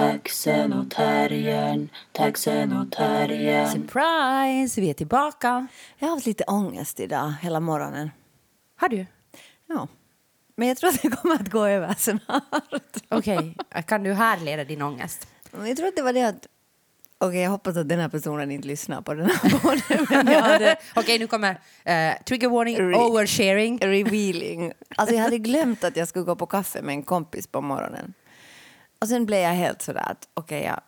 Taxen och terriern, taxen och terriern. Surprise! Vi är tillbaka. Jag har haft lite ångest idag, hela morgonen. Har du? Ja. Men jag tror att det kommer att gå över snart. Okej, kan du härleda din ångest? Jag tror att det var det att... Okej, jag hoppas att den här personen inte lyssnar på den här podden. Hade Okej, nu kommer eh, trigger warning, Re- oversharing. revealing. Alltså jag hade glömt att jag skulle gå på kaffe med en kompis på morgonen. Och sen blev jag helt sådär att okej, jag,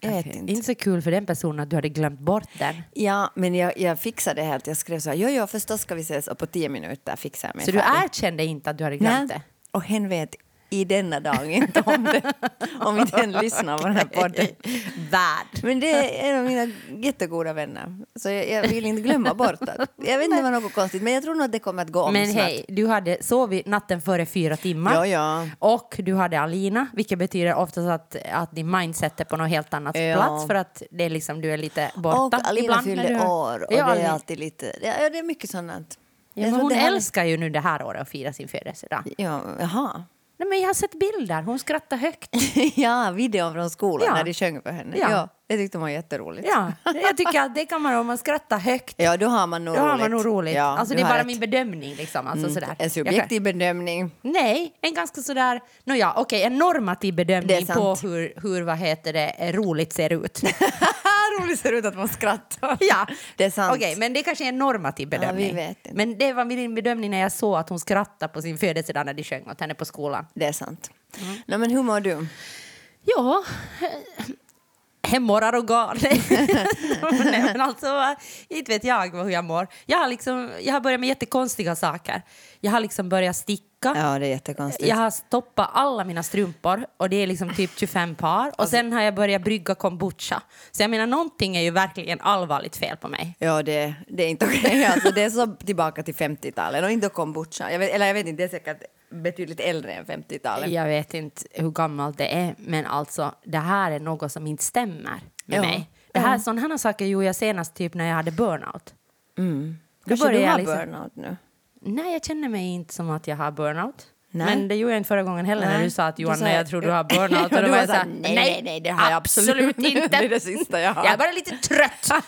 jag vet inte. Inte så kul för den personen att du hade glömt bort den. Ja, men jag, jag fixade det helt. Jag skrev så här, jo, jo, förstås ska vi ses och på tio minuter fixar jag mig Så du färdig. erkände inte att du hade glömt Nej. det? Och hen vet i denna dag inte om det. om inte hen lyssnar på den här podden. Värd. Men det är en av mina jättegoda vänner. Så jag, jag vill inte glömma bort det. Jag vet inte, var något konstigt. Men jag tror nog att det kommer att gå om Men snart. hej, du hade sovit natten före fyra timmar. Ja, ja. Och du hade Alina, vilket betyder oftast att, att din mindset är på något helt annat Ja. plats för att det är liksom, du är lite borta Och Alina ibland. fyllde du- år och Ja, det är alltid lite... Ja, det är mycket sånt. Ja, hon älskar ju nu det här året att fira sin födelsedag. Ja, jaha. Nej, men jag har sett bilder, hon skrattar högt. ja, videon från skolan Ja. när de sjöng för henne. Ja. Ja. det tyckte hon var jätteroligt. Ja, jag tycker att det kan man om man skrattar högt. Ja, då har man nog Då har roligt. man nog roligt. Ja, alltså, det är har bara rätt. min bedömning. Liksom. Alltså, sådär. En subjektiv bedömning. kan- Nej, en ganska sådär... Nåja, okej, en normativ bedömning på hur, hur vad heter det, roligt ser ut. roligt ser det ut att man skrattar. ja, Det är sant. Okej, men det kanske är en normativ Ja, bedömning. vi vet inte. Men det var min bedömning när jag såg att hon skrattade på sin födelsedag när de sjöng åt henne på skolan. Det är sant. Mm. Nej, men hur mår du? Ja, hemorrar och gal. Nej, men alltså, inte vet jag hur jag mår. Jag har, liksom, jag har börjat med jättekonstiga saker. Jag har liksom börjat sticka. Ja, det är jättekonstigt. Jag har stoppat alla mina strumpor och det är liksom typ 25 par. Och sen har jag börjat brygga kombucha. Så jag menar, någonting är ju verkligen allvarligt fel på mig. Ja, det, det är inte okej. Alltså, det är så tillbaka till 50-talet och inte kombucha. Jag vet, eller jag vet inte, det är säkert betydligt äldre än 50-talet. Jag vet inte hur gammalt det är, men alltså det här är något som inte stämmer med Ja. mig. Det här, Sådana här saker gjorde jag senast typ när jag hade burnout. Då Kanske du har liksom- burnout nu? Nej, jag känner mig inte som att jag har burnout. Nej. Men det gjorde jag inte förra gången heller när Nej. du sa att Johanna, jag tror du har burnout. Ja, Och då var jag så här, nej, nej, nej, det har jag absolut inte. Det är det sista jag har. Jag är bara lite trött.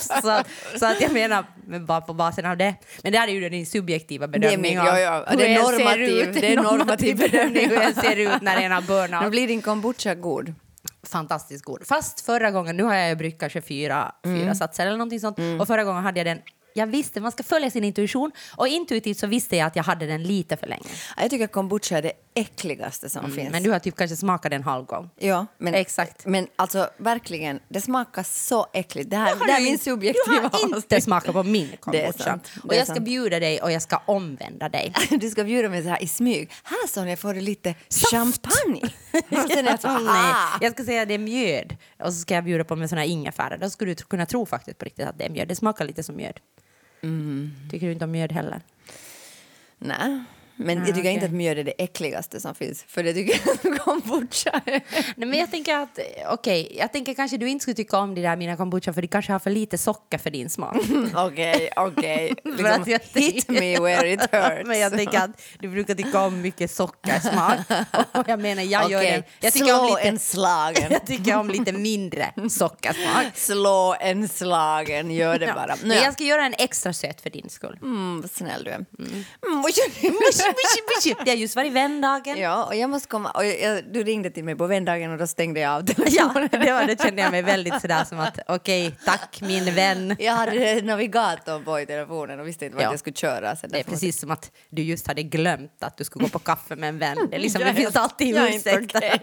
så, så att jag menar, men bara på basen av det. Men det här är ju din subjektiva Det är bedömning min- ja, ja, det är jag ser normativ- ut. det är normativ bedömning hur jag ser ut när en har burnout Nu blir din kombucha god. fantastiskt god. Fast förra gången, nu har jag bryggt kanske fyra, Mm. fyra satser eller någonting sånt. Och förra gången hade jag den, jag visste, man ska följa sin intuition. Och intuitivt så visste jag att jag hade den lite för länge. Ja, Jag tycker kombucha är det äckligaste som finns. Mm, Men du har typ kanske smakat den halv gång. Ja, men, Exakt. men alltså verkligen, det smakar så äckligt. Det, här, det är du min subjektiva Du har inte smakat på min är kombucha. Och är jag ska bjuda dig och jag ska omvända dig. Du ska bjuda mig så här i smyg. Här Sonja får du lite Saft. champagne. Är jag så, Nej, aha. jag ska säga att det är mjöd. Och så ska jag bjuda på med såna här ingefära. Då skulle du kunna tro faktiskt på riktigt att det är mjöd. Det smakar lite som mjöd. Mm. Tycker du inte om mjöd heller? Nej, men Ah, jag tycker okej. inte att mjöd är det äckligaste som finns. För det tycker jag att kombucha är. Nej, men jag tänker att, okej, jag tänker kanske du inte skulle tycka om de där mina kombucha för de kanske har för lite socker för din smak. Okej, okej. Liksom, hit me where it hurts. Men jag tänker att du brukar tycka om mycket sockersmak. Och jag menar, jag gör det. Jag tycker, slå om lite, en slagen. jag tycker om lite mindre sockersmak. Slå en slagen, gör det bara. Men jag ska göra en extra söt för din skull. Mm, vad snäll du är. Mm, vad Det har just varit vändagen. Ja, och jag måste komma. Och jag, jag, du ringde till mig på vändagen och då stängde jag av Ja, telefonen. det, var, det kände jag mig väldigt sådär som att okej, tack min vän. Jag hade navigatorn på i telefonen och visste inte vart Ja. jag skulle köra. Så Det är precis som att du just hade glömt att du skulle gå på kaffe med en vän. Det, är liksom, Jag det finns alltid ursäkter.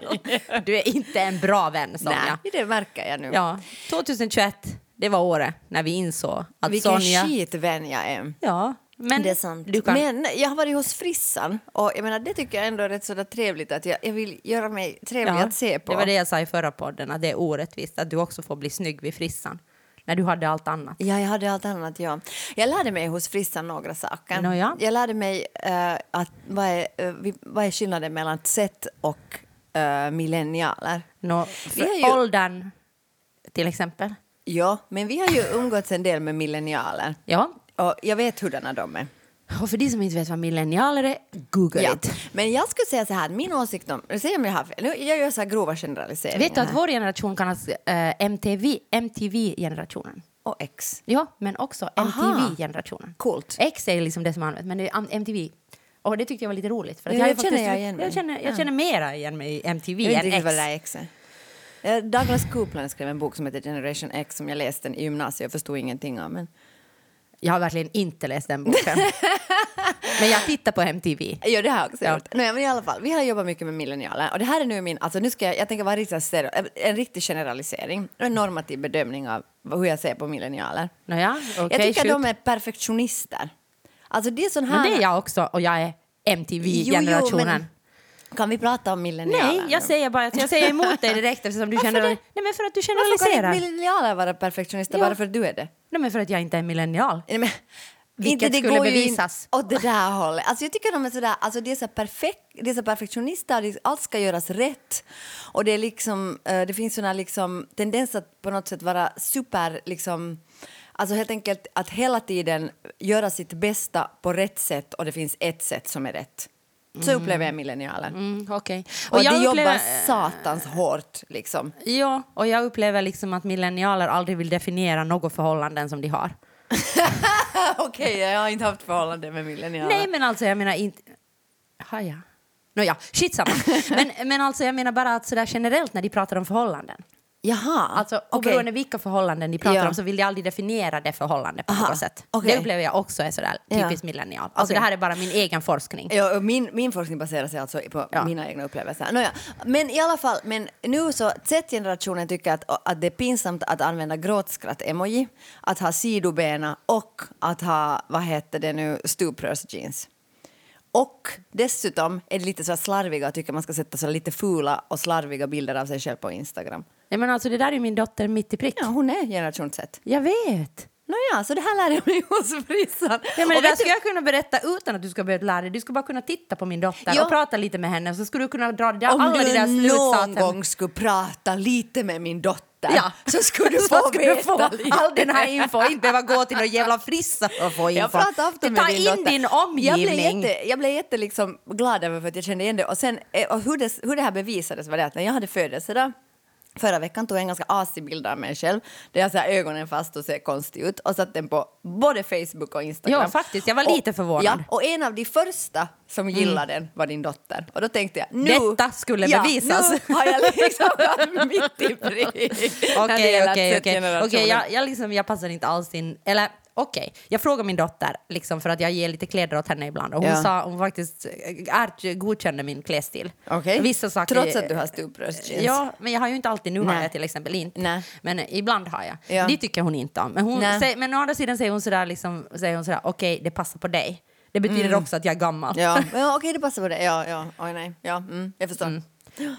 Du är inte en bra vän, Sonja. Nej, det märker jag nu. Ja, 2021, det var året när vi insåg att Vilken Sonja... skitvän jag är. Ja, men det är sant. Du kan... Men jag har varit hos frissan och jag menar, det tycker jag ändå är rätt sådär trevligt att jag, jag vill göra mig trevlig ja, att se på. Det var det jag sa i förra podden, att det är orättvist att du också får bli snygg vid frissan. När du hade allt annat. Ja, jag hade allt annat. Ja. Jag lärde mig hos frissan några saker. Nåja. Jag lärde mig eh, att vad är, vi- vad är skillnaden mellan Z och uh, millennialer. Vi för ju- åldern, till exempel. Ja, men vi har ju umgåtts en del med millennialer. Ja, Och jag vet hurdana de är. Och för de som inte vet vad millennialer är, google Ja. it. Men jag skulle säga så här, min åsikt om... Jag om jag har fel. Nu, jag gör så här grova generaliseringar. Vet du att vår generation kallas eh, MTV, MTV-generationen? Och X. Ja, men också. MTV-generationen. Coolt. X är liksom det som används, men det är MTV. Och det tyckte jag var lite roligt. För att Ja, jag, det känner faktiskt- jag igen mig. jag känner, jag Ja. känner mera igen mig i MTV Jag än X. vad det X är. Douglas Coupland skrev en bok som heter Generation X som jag läste i gymnasiet och förstod ingenting av. Men... Jag har verkligen inte läst den boken. men jag tittar på MTV. Ja, det har jag också Ja. gjort. Nej, men i alla fall, vi har jobbat mycket med millennialer och det här är nu min, alltså nu ska jag, jag tänker vara riktigt stereo, en riktig generalisering och en normativ bedömning av hur jag ser på millennialer. Nåja, okej, jag tycker shoot. de är perfektionister. Alltså det är sån här... Men det är jag också och jag är MTV-generationen. Kan vi prata om millennialer? Nej, jag säger bara jag säger emot dig direkt eftersom du känner... Nej, men för att du Varför kan generaliserar. millennialer vara perfektionister Ja. bara för att du är det? Nej, men för att jag inte är millennial. Nej, men, Vilket det skulle bevisas. åt det där hållet. Alltså jag tycker de är sådär, alltså det är så perfekt, det är så perfektionister, allt ska göras rätt. Och det är liksom, eh, det finns sån här liksom tendens att på något sätt vara super, liksom, alltså helt enkelt att hela tiden göra sitt bästa på rätt sätt och det finns ett sätt som är rätt. Så upplever jag millennialen. Mm, okej. Och, jag de upplever- jobbar satans hårt liksom. Ja, och jag upplever liksom att millennialer aldrig vill definiera något förhållanden som de har. Okej, jag har inte haft förhållande med millennialer. Nej, men alltså jag menar inte... Har jag? Nåja, skitsamma. men, men alltså jag menar bara att sådär generellt när de pratar om förhållanden. Jaha, Alltså oberoende vilka förhållanden de pratar Ja. om så vill de aldrig definiera det förhållandet på Aha, något sätt. okej. Det upplever jag också är sådär Ja. typiskt millennial. Alltså Okej. det här är bara min egen forskning. Ja, min, min forskning baserar sig alltså på Ja. mina egna upplevelser. Nåja, men i alla fall, men nu så Z-generationen tycker att, att det är pinsamt att använda gråtskratt-emoji, att ha sidobena och att ha, vad heter det nu, stuprörsjeans. Och dessutom är det lite så slarviga tycker man ska sätta så lite fula och slarviga bilder av sig själv på Instagram. Ja, men alltså det där är min dotter mitt i prick. Ja, hon är generation Z. Jag vet. Nåja, så det här lär jag mig hos frissan. Ja, men det Och där vet du- skulle jag kunna berätta utan att du ska behöva lära dig. Du skulle bara kunna titta på min dotter Ja. och prata lite med henne. Så skulle du kunna dra det där, Om alla du de där någon slutsatserna. gång skulle prata lite med min dotter Ja. så skulle du få skulle du få all den här info, inte behöva gå till någon jävla frissa för att få info. Jag pratar ofta med Ta din in dotter. din Jag blev omgivning. jätte, jag blev jätte liksom glad över för att jag kände igen det. Och, sen, eh, och hur, det, hur det här bevisades var det att när jag hade födelsedag Förra veckan tog jag en ganska asig bild av mig själv där jag så här ögonen fast och ser konstig ut och satte den på både Facebook och Instagram. Ja, faktiskt. Jag var lite och, förvånad. Ja, och en av de första som gillade den var din dotter. Och då tänkte jag, nu... Detta skulle ja, bevisas. nu har jag liksom varit mitt i prick. Okej, okej, okej. Jag, liksom, jag passar inte alls in... Eller okej, jag frågar min dotter liksom, för att jag ger lite kläder åt henne ibland och hon Ja. sa hon faktiskt eh, är, godkände min klädstil. Okej. Vissa saker... Trots att du har stuprörsjeans. Ja, men jag har ju inte alltid, nu har Nej. jag till exempel inte. Nej. Men eh, ibland har jag. Ja. Det tycker hon inte om. Men, hon säger, men å andra sidan säger hon sådär, liksom, säger hon sådär okej, det passar på dig. Det betyder också att jag är gammal. Ja, ja okej det passar på det. Ja, ja, oj nej. Ja, mm, jag förstår.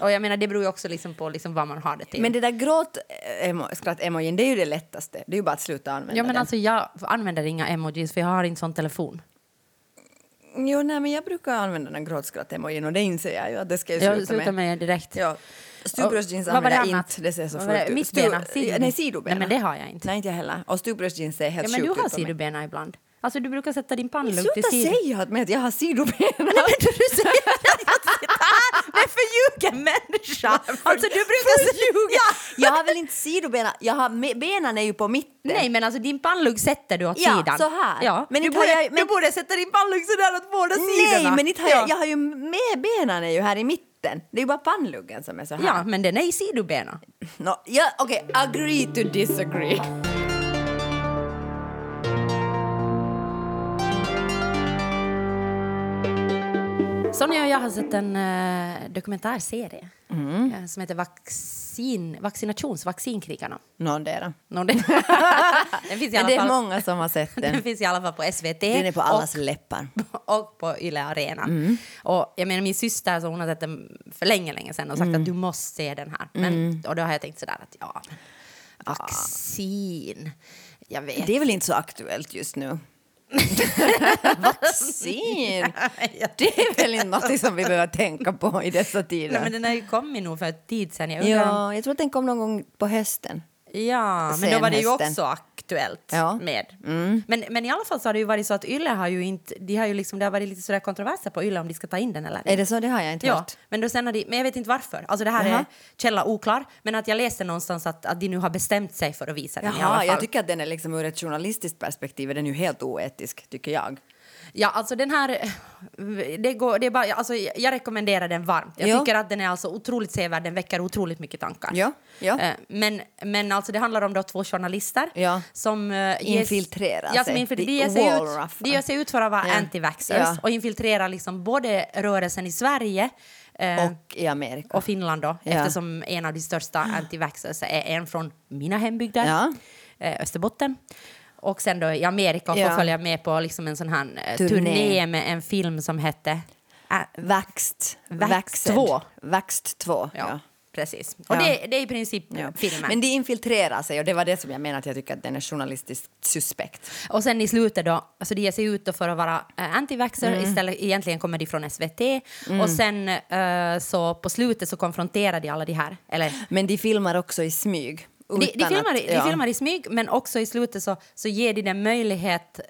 Och jag menar, det beror ju också liksom på liksom vad man har det till. Men det där gråt-skratt-emojin, det är ju det lättaste. Det är ju bara att sluta använda ja, men den. alltså, jag använder inga emojis för jag har inte sån telefon. Jo, nej, men jag brukar använda den gråtskratt-emojin och det inser jag ju att det ska jag Jag sluta slutar med. med direkt. Ja. Stuprörsjeans använder jag inte, det ser så fult ut. Mittbena? Sidobena? Nej, men det har jag inte. Nej, inte jag heller. Och stuprörsjeans ser helt Ja, men du sjukt har ut på mig. sidobena ibland. Alltså du brukar sätta din pannlugg till Sluta sidan. säga att, med att jag har sidobena! Nej, men du säger att jag sitter här med en förljugen människa. Alltså du brukar säga... Ja. Jag har väl inte sidobena, jag har, benen är ju på mitten. Nej, men alltså din pannlugg sätter du åt Ja, sidan. så här. Ja, Men du, borde, jag- men- du borde sätta din pannlugg sådär åt båda sidorna. Nej, men inte har ja. jag, jag har ju med benen är ju här i mitten. Det är ju bara pannluggen som är så här. Ja, men den är i sidobena. No, ja, Okej, agree to disagree. Sonja och jag har sett en uh, dokumentärserie Mm. eh, som heter Vaccin, Vaccinations, Vaccinkrigarna. Någondera. Den, finns i Men alla det är fall, många som har sett den den. finns i alla fall på SVT. Den är på allas och, läppar. och på Yle Arena. Mm. Och jag menar min syster så hon har sett den för länge, länge sedan och sagt Mm. att du måste se den här. Men, Och då har jag tänkt sådär att ja, men, vaccin, jag vet. Det är väl inte så aktuellt just nu? Vaccin! Det är väl inte något som vi behöver tänka på i dessa Nej, tider? men den har ju kommit nog för ett tid sedan. Jag undrar Ja, jag tror att den kom någon gång på hösten. Ja, men då var det ju också aktuellt Ja. Mm. med. Men, men i alla fall så har det ju varit så att Yle har ju inte, de har ju liksom, det har varit lite sådär kontroverser på Yle om de ska ta in den eller Är det så? Det har jag inte Ja, hört. men, då sen har de, men jag vet inte varför. Alltså det här är Jaha. källa oklar. Men att jag läste någonstans att, att de nu har bestämt sig för att visa den i alla Jaha, fall. jag tycker att den är liksom ur ett journalistiskt perspektiv är den ju helt oetisk, tycker jag. Ja, alltså den här... Det går, det är bara, alltså, jag rekommenderar den varmt. Jag Ja. tycker att den är alltså otroligt sevärd, den väcker otroligt mycket tankar. Ja, ja. Eh, Men, men alltså det handlar om då två journalister Ja. som... eh, ges- Infiltrerar ja, som sig. infil- De ger sig ut, de ger sig ut för att vara Ja. anti-vaxxers och infiltrerar liksom både rörelsen i Sverige eh, Och i Amerika. och Finland då, Ja. eftersom en av de största anti-vaxxers är en från mina hembygder, Ja. eh, Österbotten. Och sen då i Amerika och Ja. få följa med på liksom en sån här eh, Turné. turné. med en film som hette... Vaxed. 2. Vaxed 2, ja, ja. precis. Och Ja. det, det är i princip Ja. filmen. Men de infiltrerar sig och det var det som jag menar att jag tycker att den är journalistiskt suspekt. Och sen i slutet då, alltså de ger sig ut då för att vara äh, anti-vaxxer, Mm. istället, egentligen kommer de från SVT. Och sen eh, så på slutet så konfronterar de alla de här, eller Men de filmar också i smyg. De, de, filmar, att- i- de ja. filmar i smyg, men också i slutet så, så ger de den möjlighet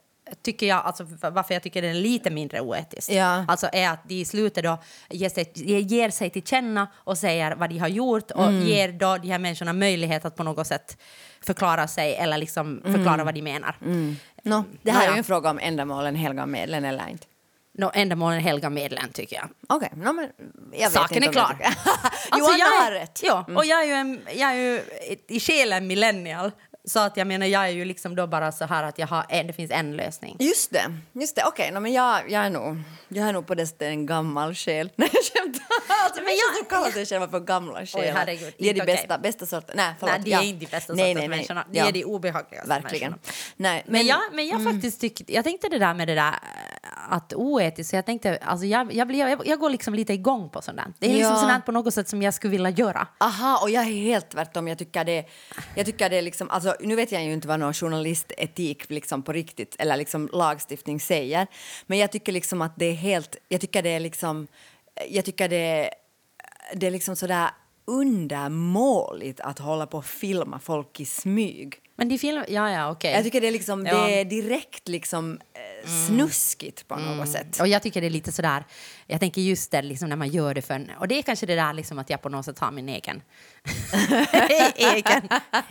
tycker jag, alltså varför jag tycker den är lite mindre oetisk, Ja. alltså är att de i slutet då ger sig, ger sig till känna och säger vad de har gjort och Mm. ger då de här människorna möjlighet att på något sätt förklara sig eller liksom förklara Mm. vad de menar. Nå, det här är ju en fråga om ändamålen helgar medlen eller inte. No, ändamålen helgar medlen, tycker jag. Okej, nå, men jag vet Saken är klar. jag Alltså, Johanna jag är, har rätt. Ja, och jag är ju, en, jag är ju i själen millennial. Så att jag menar, jag är ju liksom då bara så här att jag har en, det finns en lösning. Just det, just det. okej, nå, men jag, jag, är nog, jag är nog på det sättet en gammal själ. Nej, jag skämtar. Alltså, men jag kallar sig själva för gamla själar. herregud, de är de inte okej. bästa, bästa sorten. Nej, förlåt. Nej, de ja. är inte de bästa nej, sortens nej, nej. människorna. De Ja. är de obehagligaste Verkligen. människorna. Nej, men, Men, jag, men jag faktiskt tyckte, jag tänkte det där med det där att oetiskt, så jag tänkte, alltså jag, jag, blir, jag, jag går liksom lite igång på sånt där. Det är liksom Ja. sånt där på något sätt som jag skulle vilja göra. Aha, och jag är helt tvärtom. Jag tycker det, jag tycker det liksom, alltså, nu vet jag ju inte vad någon journalistetik liksom på riktigt eller liksom lagstiftning säger, men jag tycker liksom att det är helt, jag tycker det är liksom, jag tycker det, det är liksom sådär undermåligt att hålla på och filma folk i smyg. Men de filmar, ja ja okej. Jag tycker det är liksom, Ja. Mm. det är direkt liksom eh, snuskigt på något sätt. Och jag tycker det är lite sådär, jag tänker just det liksom när man gör det för en, och det är kanske det där liksom att jag på något sätt har min egen, egen,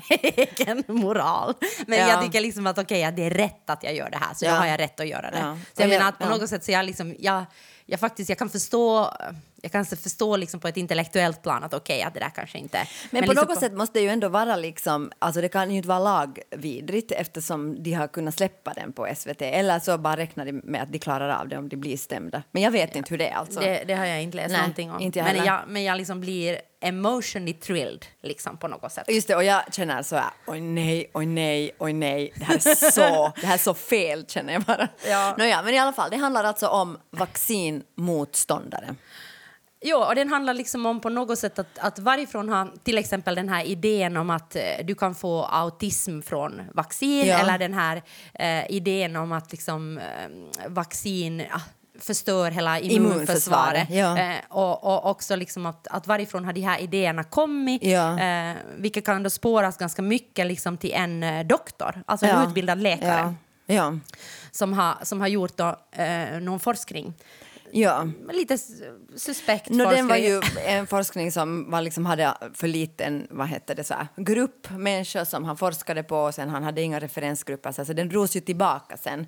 egen moral. Men Ja. jag tycker liksom att okej, att det är rätt att jag gör det här, så Ja. då har jag rätt att göra det. Så jag menar att på något sätt så jag liksom, jag, jag faktiskt, jag kan förstå, jag kan förstå liksom på ett intellektuellt plan att okej, att det där kanske inte... Men, på liksom något sätt måste det ju ändå vara liksom, alltså det kan ju inte vara lagvidrigt eftersom de har kunnat släppa den på SVT. Eller så bara räknar de med att de klarar av det om de blir stämda. Men jag vet inte hur det är alltså. Det, det har jag inte läst Nej, någonting om. inte jag men, jag, men jag liksom blir emotionally thrilled liksom på något sätt. Just det, och jag känner så här, oj nej, oj nej, oj nej, det här är så, det här är så fel känner jag bara. Ja. Nåja, men i alla fall, det handlar alltså om vaccinmotståndare. Jo, och den handlar liksom om på något sätt att, att varifrån har till exempel den här idén om att eh, du kan få autism från vaccin Ja. eller den här eh, idén om att liksom eh, vaccin förstör hela immunförsvaret. Ja. Eh, och, och också liksom att, att varifrån har de här idéerna kommit, Ja. eh, vilket kan då spåras ganska mycket liksom till en eh, doktor, alltså en Ja. utbildad läkare som, har, som har gjort då, eh, någon forskning. ja. Lite suspekt No, den var forskning. ju en forskning som var liksom hade för liten vad heter det, så här, grupp människor som han forskade på och sen han hade inga referensgrupper så alltså, den drogs ju tillbaka sen.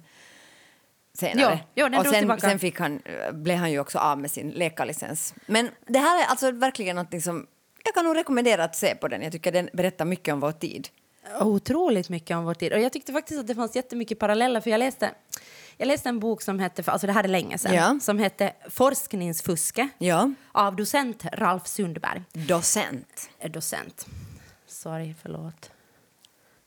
Senare. Ja, ja, den och sen, sen fick han, blev han ju också av med sin läkarlicens. Men det här är alltså verkligen något som jag kan nog rekommendera att se på den. Jag tycker den berättar mycket om vår tid. otroligt mycket om vår tid. Och jag tyckte faktiskt att det fanns jättemycket paralleller för jag läste, jag läste en bok som hette, alltså det här är länge sedan, Ja. som hette Forskningsfuske Ja. av docent Ralf Sundberg. Docent. Eh, Docent. Sorry, förlåt.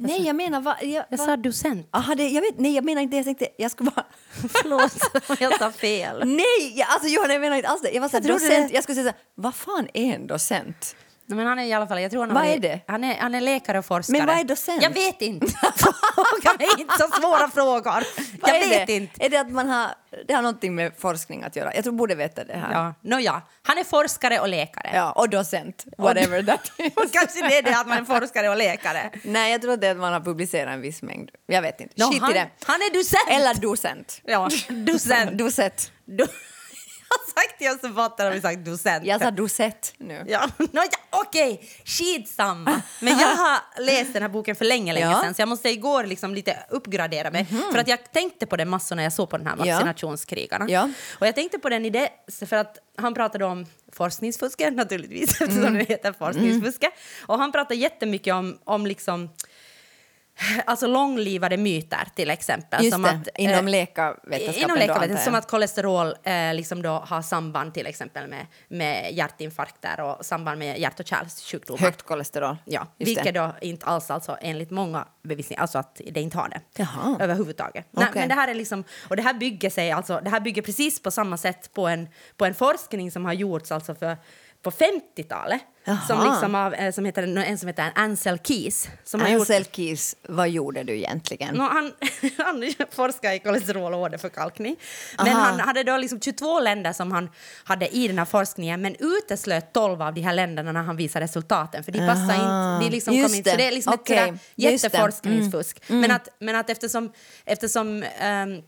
Nej, jag menar... Va, jag, Jag va- sa docent. Aha, det, jag vet, nej, jag menar inte. Jag tänkte, jag skulle bara... Förlåt om jag sa fel. Nej, jag, alltså Johanna, jag menar inte alls det. Jag var så Jag docent, det. jag skulle säga så här, vad fan är en docent? Men han är i alla fall, jag tror han Vad är det? Han är, han är läkare och forskare. Men vad är docent? Jag vet inte. Fråga mig inte så svåra frågor. Vad Jag vet det? inte. Är det att man har, det har någonting med forskning att göra? Jag tror borde veta det här. Ja. Nåja, han är forskare och läkare. Ja, och docent, whatever that is. Kanske det är det att man är forskare och läkare. Nej, jag tror det är att man har publicerat en viss mängd. Jag vet inte. Nå, Skit han, i det. han är docent. Eller docent. Ja, docent. Docent. Jag har sagt Österbotten har vi sagt docent. Jag sa docent nu. Ja, no, ja, okej, skitsamma. Men jag har läst den här boken för länge, länge Ja. Sedan så jag måste igår liksom lite uppgradera mig. För att jag tänkte på det massor när jag såg på den här vaccinationskrigarna. Ja. Och jag tänkte på den i det, för att han pratade om forskningsfusket naturligtvis, eftersom Mm. det heter forskningsfusket. Och han pratade jättemycket om, om liksom Alltså långlivade myter till exempel. Just som det, att, inom eh, läkarvetenskapen Inom läkarvetenskapen, som att kolesterol eh, liksom då har samband till exempel med, med hjärtinfarkter och samband med hjärt och kärlsjukdomar. Högt kolesterol. Ja, Just vilket det. då inte alls alltså enligt många bevisningar, alltså att det inte har det Jaha. överhuvudtaget. Nej, Okej. men det här är liksom, och det här bygger sig alltså, det här bygger precis på samma sätt på en, på en forskning som har gjorts alltså för på 50-talet som, liksom av, eh, som heter, en som heter Ansel Keys. Som har gjort, Ansel Keys, vad gjorde du egentligen? Nå, han, han forskar i kolesterol och åderförkalkning. Men Aha. han hade då liksom 22 länder som han hade i den här forskningen men uteslöt 12 av de här länderna när han visade resultaten för de passar inte. De liksom kom inte. Så det. är liksom Okej. ett sådär Just det. jätteforskningsfusk. Men, att, men att eftersom, eftersom ehm,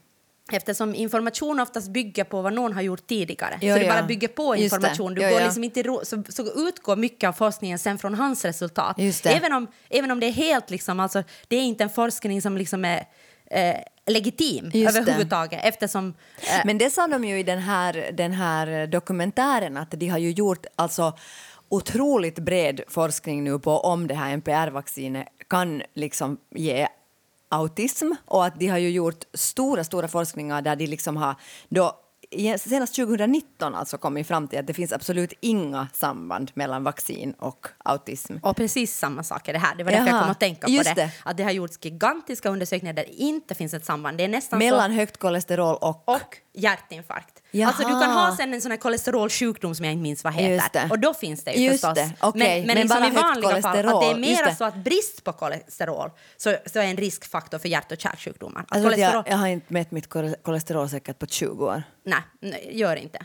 Eftersom information oftast bygger på vad någon har gjort tidigare. Ja, så det ja. bara bygger på det. information. Du Ja, går ja. liksom inte så, så utgår mycket av forskningen sen från hans resultat. Det. Även, om, även om det är helt liksom, alltså, det är inte en forskning som liksom är eh, legitim Just det. överhuvudtaget eftersom eh, Men det sa de ju i den här, den här dokumentären att de har ju gjort alltså otroligt bred forskning nu på om det här NPR-vaccinet kan liksom ge autism och att de har ju gjort stora, stora forskningar där de liksom har då Senast 2019 alltså kommit fram till att det finns absolut inga samband mellan vaccin och autism. Och precis samma sak är det här. Det var därför jag kom att tänka på det. det. Att det har gjorts gigantiska undersökningar där det inte finns ett samband. Det är nästan Mellan så... högt kolesterol och... Och hjärtinfarkt. Jaha. Alltså du kan ha sen en sån här kolesterolsjukdom som jag inte minns vad heter. det. Och då finns det ju Just förstås. det, okej. Men, men, Men liksom bara i vanliga fall, att det är det. så att brist på kolesterol så, så är en riskfaktor för hjärt och kärlsjukdomar. Att kolesterol... jag, jag har inte mätt mitt kole- kolesterol säkert på 20 år. Nej, nej, gör inte.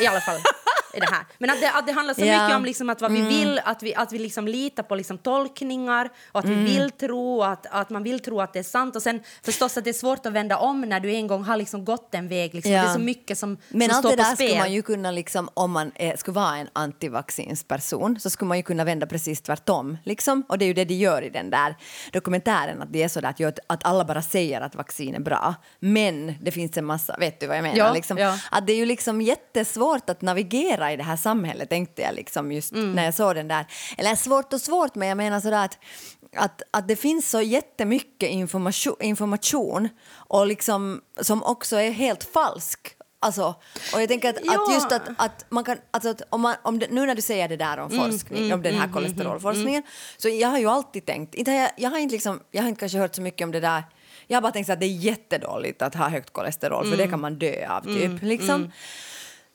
I alla fall i det här. Men att det, att det handlar så. Mm. mycket om liksom att vad vi vill, att vi, att vi liksom litar på liksom tolkningar och att vi vill tro att, att man vill tro att det är sant. Och sen förstås att det är svårt att vända om när du en gång har liksom gått en väg. Liksom. Ja. Det är så mycket som, Men som allt står det på där spel. skulle man ju kunna, liksom, om man är, skulle vara en antivaccinsperson, så skulle man ju kunna vända precis tvärtom. Liksom. Och det är ju det de gör i den där dokumentären, att det är så där att, att alla bara säger att vaccin är bra, men det finns en massa, vet du vad jag menar? Ja, liksom, ja. Att det är ju liksom jättesvårt att navigera i det här samhället, tänkte jag liksom just Mm. när jag såg den där. Eller svårt och svårt, men jag menar sådär att, att, att det finns så jättemycket information, information och liksom, som också är helt falsk. Alltså, och jag tänker att, Ja. att just att, att man kan, alltså att om man, om det, nu när du säger det där om Mm, forskning, om den här kolesterolforskningen, så jag har ju alltid tänkt, inte jag, jag, har inte liksom, jag har inte kanske hört så mycket om det där, jag har bara tänkt att det är jättedåligt att ha högt kolesterol, för Mm. det kan man dö av typ. Liksom.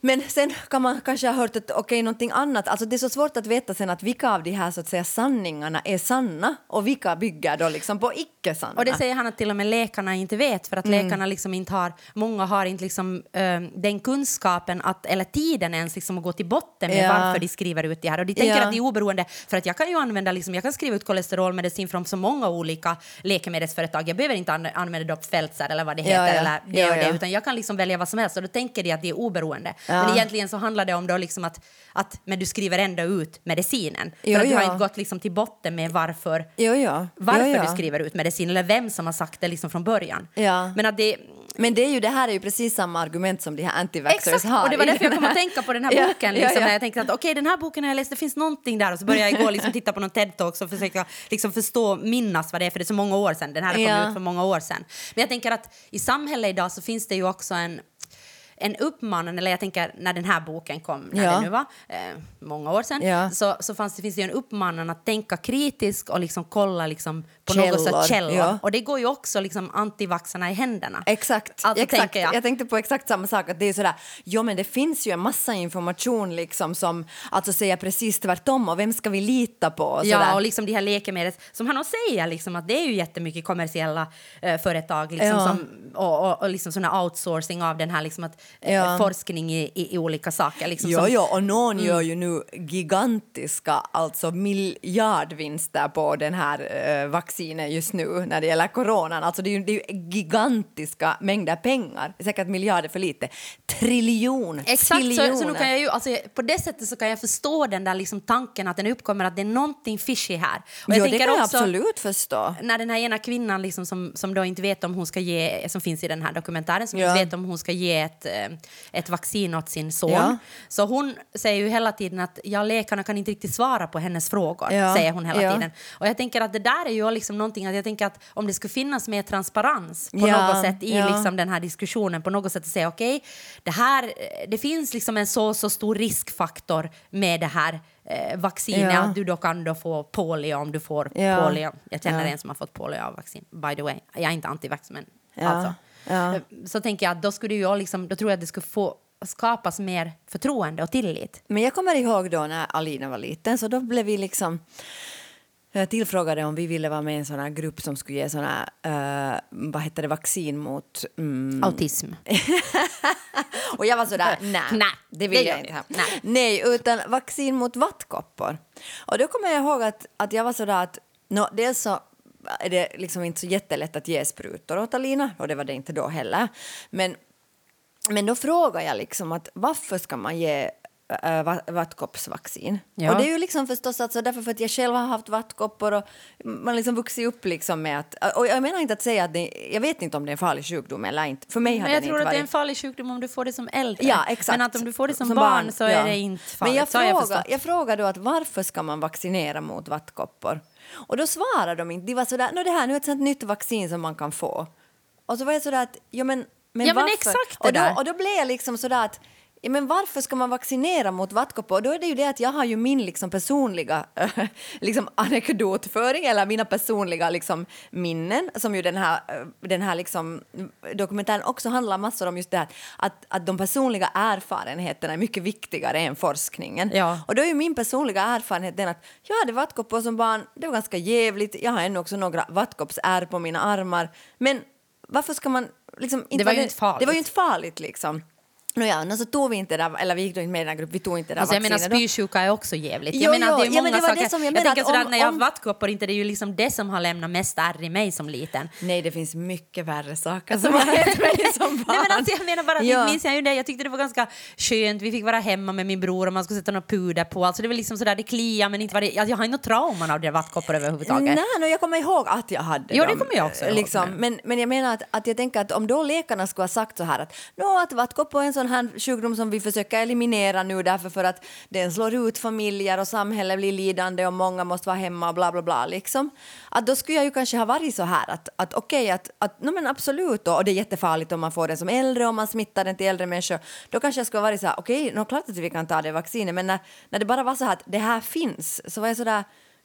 Men sen kan man kanske ha hört att okej, någonting annat. Alltså det är så svårt att veta sen att vilka av de här så att säga sanningarna är sanna och vilka bygger då liksom på icke-sanna. Och det säger han att till och med läkarna inte vet för att Mm. läkarna liksom inte har, många har inte liksom, eh, den kunskapen att, eller tiden ens liksom att gå till botten med Ja. varför de skriver ut det här. Och de tänker Ja. att det är oberoende för att jag kan ju använda, liksom, jag kan skriva ut kolesterolmedicin från så många olika läkemedelsföretag. Jag behöver inte an använda Pfizer eller vad det heter ja. eller det och det utan jag kan liksom välja vad som helst och då tänker de att det är oberoende. Men egentligen så handlar det om då liksom att, att men du skriver ändå ut medicinen. För Jo, att du har inte gått liksom till botten med varför Jo, varför du skriver ut medicin eller vem som har sagt det liksom från början. Ja. Men att det, Men det, är ju, det här är ju precis samma argument som de här anti-vaxxers exakt, har. och det var därför jag kom att tänka på den här boken. Liksom. När jag tänkte att okej, den här boken har jag läst, det finns någonting där. Och så började jag igår liksom titta på någon TED-talk och försöka liksom förstå, minnas vad det är, för det är så många år sedan. Den här kom ut för många år sedan. Men jag tänker att i samhället idag så finns det ju också en en uppmanan, eller jag tänker när den här boken kom, när Ja. det nu var, eh, många år sedan, Ja. så, så fanns det, finns det ju en uppmanan att tänka kritiskt och liksom kolla liksom på Källor, något sätt källor. ja. Och det går ju också liksom antivaxarna i händerna. Exakt. Alltså, exakt. jag. jag. tänkte på exakt samma sak. Att det är sådär, jo men det finns ju en massa information liksom som alltså säger precis tvärtom och vem ska vi lita på? Och Ja, och liksom de här läkemedel som han också säger liksom att det är ju jättemycket kommersiella eh, företag liksom, som, och, och, och liksom här outsourcing av den här liksom att, Ja. forskning i, i, i olika saker. Liksom, Jo, som, jo, och någon Mm. gör ju nu gigantiska, alltså miljardvinster på den här eh, vaccinet just nu när det gäller coronan. Alltså det är ju, det är ju gigantiska mängder pengar. Säkert miljarder för lite. Triljon, Exakt, så, så nu kan jag ju, alltså, på det sättet så kan jag förstå den där liksom tanken att den uppkommer att det är någonting fishy här. Och jo, det tänker kan jag också- absolut förstå. när den här ena kvinnan liksom som, som då inte vet om hon ska ge, som finns i den här dokumentären, som Ja. inte vet om hon ska ge ett, eh, ett vaccin åt sin son. Ja. Så hon säger ju hela tiden att ja, läkarna kan inte riktigt svara på hennes frågor, Ja. säger hon hela Ja. tiden. Och jag tänker att det där är ju liksom någonting att jag tänker att om det skulle finnas mer transparens på något sätt i liksom den här diskussionen, på något sätt att säga okej, det här, eh, det finns liksom en så, så stor riskfaktor med det här eh, vaccinet att du då kan då få polio om du får polio. Jag känner en som har fått polio av vaccin, by the way. Jag är inte antivax, men alltså. Ja. Så tänker jag att då skulle jag liksom, då tror jag att det skulle få skapas mer förtroende och tillit. Men jag kommer ihåg då när Alina var liten, så då blev vi liksom eh, tillfrågade om vi ville vara med i en sån här grupp som skulle ge sån här, eh, vad heter det, vaccin mot... Mm, Autism. och jag var sådär, nej, Nej, det vill det jag inte ha. Nej, utan vaccin mot vattkoppor. Och då kommer jag ihåg att, att jag var sådär att, no, dels så är det liksom inte så jättelätt att ge sprutor åt Alina, och det var det inte då heller. Men, men då frågar jag liksom att varför ska man ge äh, va- vattkoppsvaccin? Ja. Och det är ju liksom förstås alltså därför för att jag själv har haft vattkoppor och man liksom vuxit upp liksom med att, och jag menar inte att säga att det, jag vet inte om det är en farlig sjukdom eller inte. För mig har Men jag tror att det är en varit. farlig sjukdom om du får det som äldre. Ja, exakt. Men att om du får det som, Som barn, barn, så ja. är det inte farligt. Men jag så har jag frågar, förstått. jag frågar då att varför ska man vaccinera mot vattkoppor? Och då svarar de inte. De var sådär, "Nå, det här nu är ett sånt nytt vaccin som man kan få. Och så var jag sådär att, ja men, men Ja, men varför? exakt det och, då, och då blev jag liksom sådär att, ja men varför ska man vaccinera mot vattkoppor? Då är det ju det att jag har ju min liksom personliga liksom anekdotföring eller mina personliga liksom minnen som ju den här, den här liksom dokumentären också handlar massor om just det här att, att de personliga erfarenheterna är mycket viktigare än forskningen. Ja. Och då är ju min personliga erfarenhet den att jag hade vattkoppor som barn, det var ganska jävligt, jag har ännu också några vattkoppsärr på mina armar, men varför ska man liksom... Det var ju inte farligt. Det var ju inte farligt liksom. Nåja, no, så tog vi inte det där, eller vi gick inte med i den gruppen, vi tog inte det Alltså jag menar spysjuka är också jävligt. Jo, jag menar det är jo, ja, många men det var det saker. som jag jag tänker sådär om- när jag har om- vattkoppor inte det är ju liksom det som har lämnat mest ärr i mig som liten. Nej, det finns mycket värre saker som har hänt mig som barn. Nej, men alltså, jag menar bara Ja. ja. minns jag ju det. Jag tyckte det var ganska skönt. Vi fick vara hemma med min bror och man skulle sätta något puder på. Alltså det var liksom sådär, det kliar men inte var det, alltså, jag har inte något trauman av det vattkoppor överhuvudtaget. Nej, no, jag kommer ihåg att jag hade Jo, det dem. kommer jag också ihåg, liksom. men- men, men jag menar att, att jag tänker att om då läkarna skulle ha sagt så här att, no, att vattkoppor är en sån här sjukdom som vi försöker eliminera nu därför för att den slår ut familjer och samhället blir lidande och många måste vara hemma och bla bla bla liksom. Att då skulle jag ju kanske ha varit så här att, att okej att, att no, men absolut då, och det är jättefarligt om man får den som äldre om man smittar den till äldre människor. Då kanske jag skulle ha varit så här okej, no, klart att vi kan ta det vaccinet men när, när det bara var så här att det här finns så var jag så där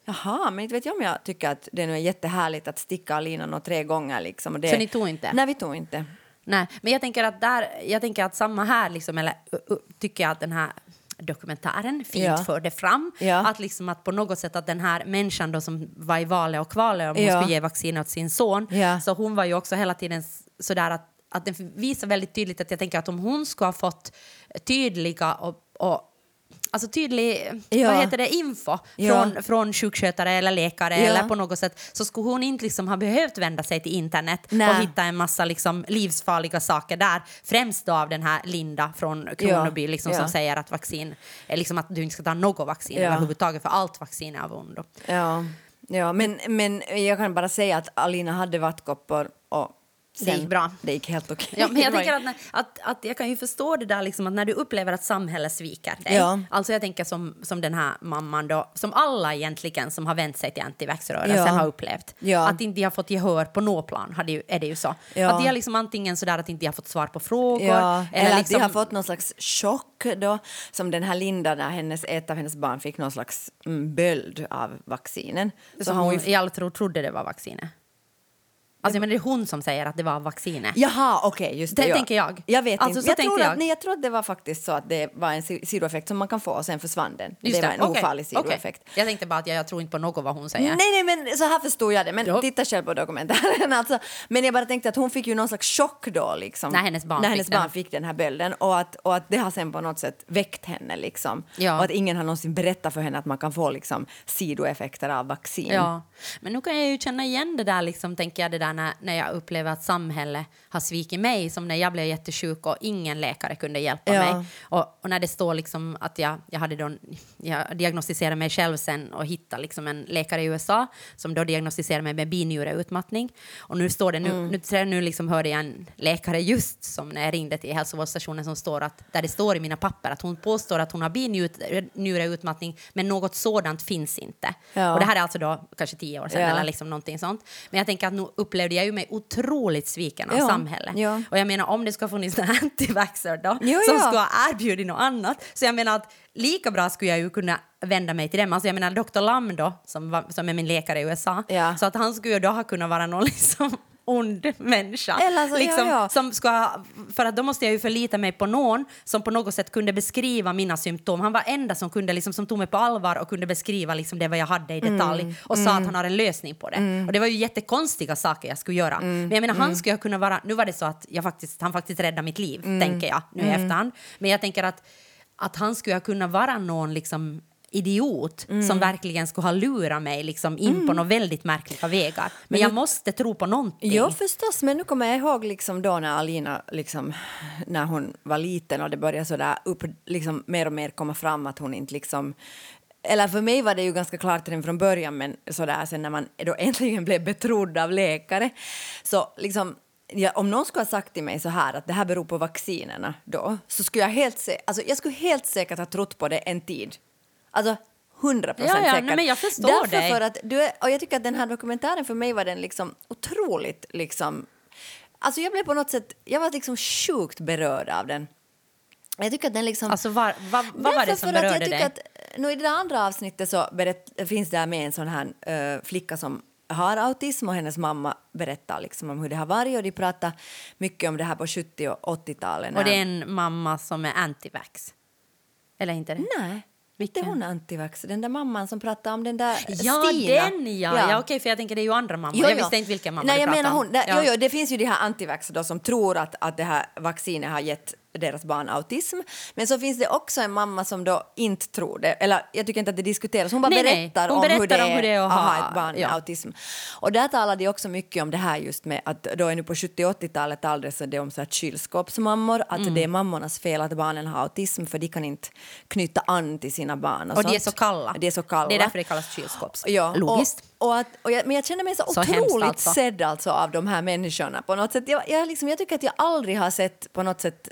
Jaha, men inte vet jag om jag tycker att det nu är jättehärligt att sticka Alina nå tre gånger. Liksom. Och det... Så ni tog inte? Nej, vi tog inte. Nej, men jag tänker att, där, jag tänker att samma här, liksom, eller uh, uh, tycker jag att den här dokumentären fint Ja. förde fram. Ja. Att, liksom att på något sätt att den här människan då som var i valet och kvalet om hon Ja. skulle ge vaccin åt sin son, Ja. så hon var ju också hela tiden sådär att, att den visar väldigt tydligt att jag tänker att om hon skulle ha fått tydliga och, och Alltså tydlig Ja. vad heter det, info Ja. från, från sjukskötare eller läkare Ja. eller på något sätt så skulle hon inte liksom ha behövt vända sig till internet Nej. och hitta en massa liksom livsfarliga saker där. Främst då av den här Linda från Kronoby liksom, som säger att vaccin, är liksom att du inte ska ta något vaccin Ja. överhuvudtaget för allt vaccin är av ondo. Ja, ja men, men jag kan bara säga att Alina hade vattkoppor och Sen, gick bra. Det gick helt okej. Ja, men jag Det tänker att, när- att, att jag kan ju förstå det där liksom att när du upplever att samhället sviker dig. Ja. Alltså jag tänker som, som den här mamman då, som alla egentligen som har vänt sig till antivaxrörelsen Ja. har upplevt. Ja. Att inte har fått gehör på något plan, hade ju, är det ju så. Ja. Att de har liksom antingen sådär att inte har fått svar på frågor. Ja, eller, att liksom, de har fått någon slags chock då, som den här Linda när hennes, ett av hennes barn fick någon slags mm, böld av vaccinen. Så har hon hon i all tro trodde det var vaccinet. Alltså men det är hon som säger att det var vaccinet. Jaha, okej, just det. Det ja. tänker jag. Jag vet Alltså, inte. Jag tror, jag. Att, nej, jag tror att det var faktiskt så att det var en si- sidoeffekt som man kan få och sen försvann den. Just det var en okej, ofarlig sidoeffekt. Jag tänkte bara att jag, jag tror inte på något vad hon säger. Nej, nej, men så här förstod jag det. Men Jo. titta själv på dokumentären. Alltså. Men jag bara tänkte att hon fick ju någon slags chock då. Liksom, När hennes barn när fick hennes den. barn fick den här bölden. Och att, och att det har sen på något sätt väckt henne. Liksom. Ja. Och att ingen har någonsin berättat för henne att man kan få liksom, sidoeffekter av vaccin. Ja, men nu kan jag ju känna igen det där, liksom, tänker jag, det där när, när jag upplever att samhället har svikit mig, som när jag blev jättesjuk och ingen läkare kunde hjälpa Ja. mig. Och, och när det står liksom att jag, jag hade då, jag diagnostiserade mig själv sen och hittade liksom en läkare i USA som då diagnostiserade mig med binjureutmattning. Och nu står det, nu, Mm. nu, nu, liksom hörde jag en läkare just som när jag ringde till hälsovårdsstationen som står att, där det står i mina papper att hon påstår att hon har binjureutmattning men något sådant finns inte. Ja. Och det här är alltså då kanske tio år sedan Ja. eller liksom någonting sånt. Men jag tänker att nu upplevde jag ju mig otroligt sviken av Ja. samhället. Ja. Och jag menar om det ska funnits en antivaxxer då Jo, som ja. skulle ha erbjudit något annat. Så jag menar att lika bra skulle jag ju kunna vända mig till dem. Alltså jag menar Dr. Lam då, som, var, som är min läkare i USA. Så att han skulle ju då ha kunnat vara någon liksom ond människa. Eller så- liksom, ja, ja. Som ska, för att då måste jag ju förlita mig på någon som på något sätt kunde beskriva mina symptom. Han var enda som, kunde, liksom, som tog mig på allvar och kunde beskriva liksom, det vad jag hade i detalj Mm. och sa att han har en lösning på det. Och det var ju jättekonstiga saker jag skulle göra. Mm. Men jag menar, han skulle jag kunna vara... Nu var det så att jag faktiskt, han faktiskt räddade mitt liv, Mm. tänker jag nu i efterhand. Men jag tänker att, att han skulle kunna vara någon liksom idiot Mm. som verkligen skulle ha lurat mig liksom in på några väldigt märkliga vägar. Men, jag måste tro på någonting. Jo, förstås. Men nu kommer jag ihåg liksom då när Alina, liksom, när hon var liten och det började så där upp, liksom, mer och mer komma fram att hon inte liksom... Eller för mig var det ju ganska klart redan från början, men så där, sen när man då äntligen blev betrodd av läkare så liksom Ja, om någon skulle ha sagt till mig så här att det här beror på vaccinerna då, så skulle jag helt, se, alltså, jag skulle helt säkert ha trott på det en tid. Alltså, hundra procent Ja, ja, säkert. nej, jag förstår Därför dig. för att du är, och jag tycker att den här dokumentären för mig var den liksom otroligt liksom... Alltså jag blev på något sätt, jag var liksom sjukt berörd av den. Jag tycker att den liksom... Alltså, var, vad, vad var det som jag berörde tycker dig? Att, nu I det andra avsnittet så berätt, finns det med en sån här eh, flicka som har autism och hennes mamma berättar liksom om hur det har varit och de pratar mycket om det här på 70 och 80-talet. Och det är en mamma som är antivax. Eller inte det? Nej, Vilken? inte hon antivax. Den där mamman som pratar om den där Ja, Stina. den ja! ja. okej, för jag tänker det är ju andra mammor. Jo, jag jo. visste inte vilken mamma Nej, du jag menar om. hon. Det, Ja. jo, jo, det finns ju de här antivax då, som tror att, att det här vaccinet har gett deras barn autism. Men så finns det också en mamma som då inte tror det. Eller jag tycker inte att det diskuteras. Hon bara Nej, nej. berättar, Hon om, hur berättar det om hur det är att ha- ett barn med ja. autism. Och där talar de också mycket om det här just med att då är nu på 70 80-talet alldeles det om så här kylskåpsmammor, att Mm. det är mammornas fel att barnen har autism för de kan inte knyta an till sina barn. Och, Och de är så kalla. De är så kalla. Det är därför det kallas kylskåps. Ja, Logiskt. Och, och att, och jag, men jag känner mig så, Så otroligt alltså. sedd alltså av de här människorna på något sätt. Jag, jag, liksom, jag tycker att jag aldrig har sett på något sätt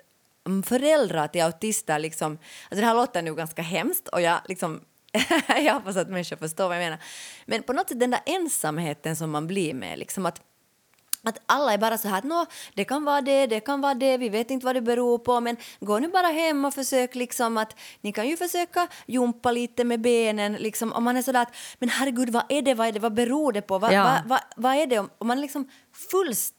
föräldrar till autister liksom, alltså det här låter nu ganska hemskt och jag liksom jag hoppas att människor förstår vad jag menar. Men på något sätt den där ensamheten som man blir med, liksom att att alla är bara så här att Nå, det kan vara det, det kan vara det, vi vet inte vad det beror på men gå nu bara hem och försök liksom att ni kan ju försöka jumpa lite med benen liksom om man är sådär att men herregud vad är det, vad är det, vad beror det på, vad, Ja. vad, vad, vad är det om man liksom fullständigt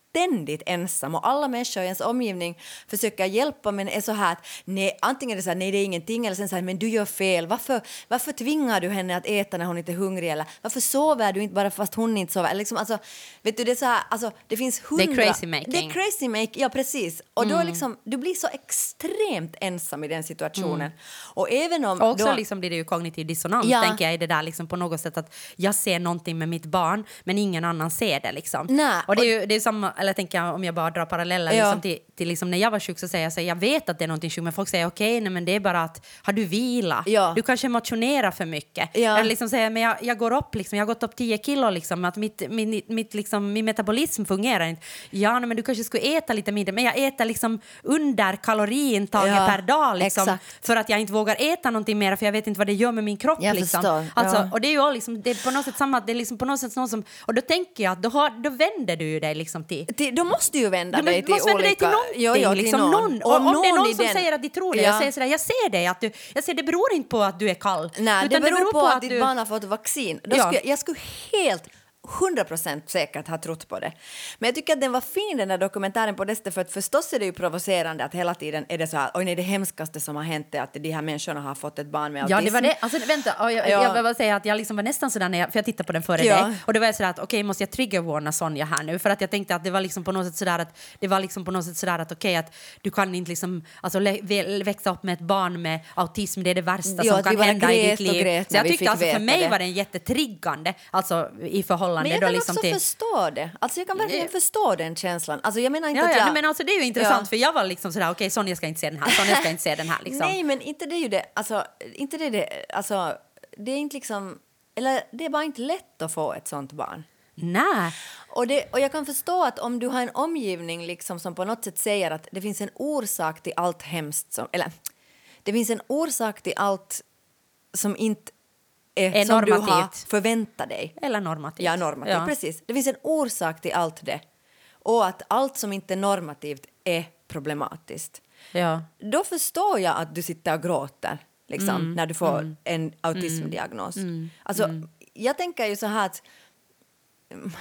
ensam och alla människor i ens omgivning försöker hjälpa men är så här att nej, antingen är det så här nej det är ingenting eller sen så här men du gör fel, varför, varför tvingar du henne att äta när hon inte är hungrig eller varför sover du inte bara fast hon inte sover liksom alltså vet du det är så här alltså det finns Det är hundra crazy making. det är crazy make, ja precis och då Mm. är liksom du blir så extremt ensam i den situationen och även om Och också då, liksom blir det ju kognitiv dissonans, Ja. tänker jag, i det där liksom på något sätt att jag ser någonting med mitt barn, men ingen annan ser det liksom. Nej, och det är ju det är samma, eller jag tänker om jag bara drar paralleller Ja. liksom till, till liksom när jag var sjuk så säger jag så här, jag vet att det är någonting sjukt men folk säger okej nej men det är bara att har du vila? Ja. Du kanske motionerar för mycket. Ja. Eller liksom säger men jag, jag går upp liksom, jag har gått upp 10 kilo liksom att mitt, min, mitt liksom, min metabolism fungerar inte. Ja men du kanske skulle äta lite mindre men jag äter liksom under kaloriintaget Ja, per dag liksom exakt. för att jag inte vågar äta någonting mer för jag vet inte vad det gör med min kropp. Jag liksom. förstår, Alltså. Och det är ju liksom, det är på något sätt samma, det är liksom på något sätt någon som, och då tänker jag att då, har, då vänder du dig liksom till Till, då måste ju vända dig till måste vända dig till. Jo, jo, till liksom någon. någon. Och, om det är någon som den- säger att de tror det, Ja. jag säger sådär, jag ser det, att du, jag säger det beror inte på att du är kall. Nej, det utan beror, på, att, ditt du, barn har fått vaccin. Då Ja. skulle, jag skulle helt 100% säkert ha trott på det. Men jag tycker att den var fin den där dokumentären på det sättet för att förstås är det ju provocerande att hela tiden är det så här, oj nej det hemskaste som har hänt är att de här människorna har fått ett barn med autism. Ja, det var det. Alltså, vänta, jag, Ja. jag vill bara säga att jag liksom var nästan sådär när jag, för jag tittade på den före Ja. dig, och då var jag sådär att okej, måste jag triggervarna Sonja här nu? För att jag tänkte att det var liksom på något sätt sådär att, det var liksom på något sätt sådär att okej, att du kan inte liksom, alltså växa upp med ett barn med autism, det är det värsta Ja, som kan hända i ditt liv. Så jag tyckte alltså för mig det. var den jättetriggande, alltså i förhållande Men jag kan liksom också till... förstå det. Alltså jag kan verkligen förstå den känslan. Alltså jag menar inte Ja, att ja, jag... nej, men alltså det är ju intressant Ja. för jag var liksom sådär okej Sonja ska inte se den här, Sonja ska inte se den här liksom. Nej, men inte det är ju det. Alltså, inte det, det. Alltså, det är inte liksom... Eller det är bara inte lätt att få ett sånt barn. Nej. Och, det, och jag kan förstå att om du har en omgivning liksom som på något sätt säger att det finns en orsak till allt hemskt som... Eller, det finns en orsak till allt som inte är, Är som du har förväntat dig. Eller normativt. Ja, normativt. Ja. Precis. Det finns en orsak till allt det. Och att allt som inte är normativt är problematiskt. Ja. Då förstår jag att du sitter och gråter liksom, Mm. när du får en autismdiagnos. Alltså, Jag tänker ju så här att... mm,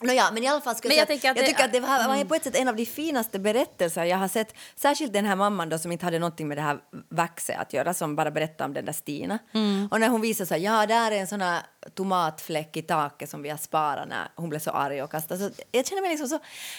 Kanske... Nåja, men i alla fall Men jag, jag säga att jag tycker att det var, var på ett sätt en av de finaste berättelser jag har sett. Särskilt den här mamman då som inte hade någonting med det här vaxet att göra som bara berättade om den där Stina. Mm. Och när hon visade så här, ja där är en sån här tomatfläck i taket som vi har sparat när hon blev så arg och kastade. Så jag känner mig liksom så,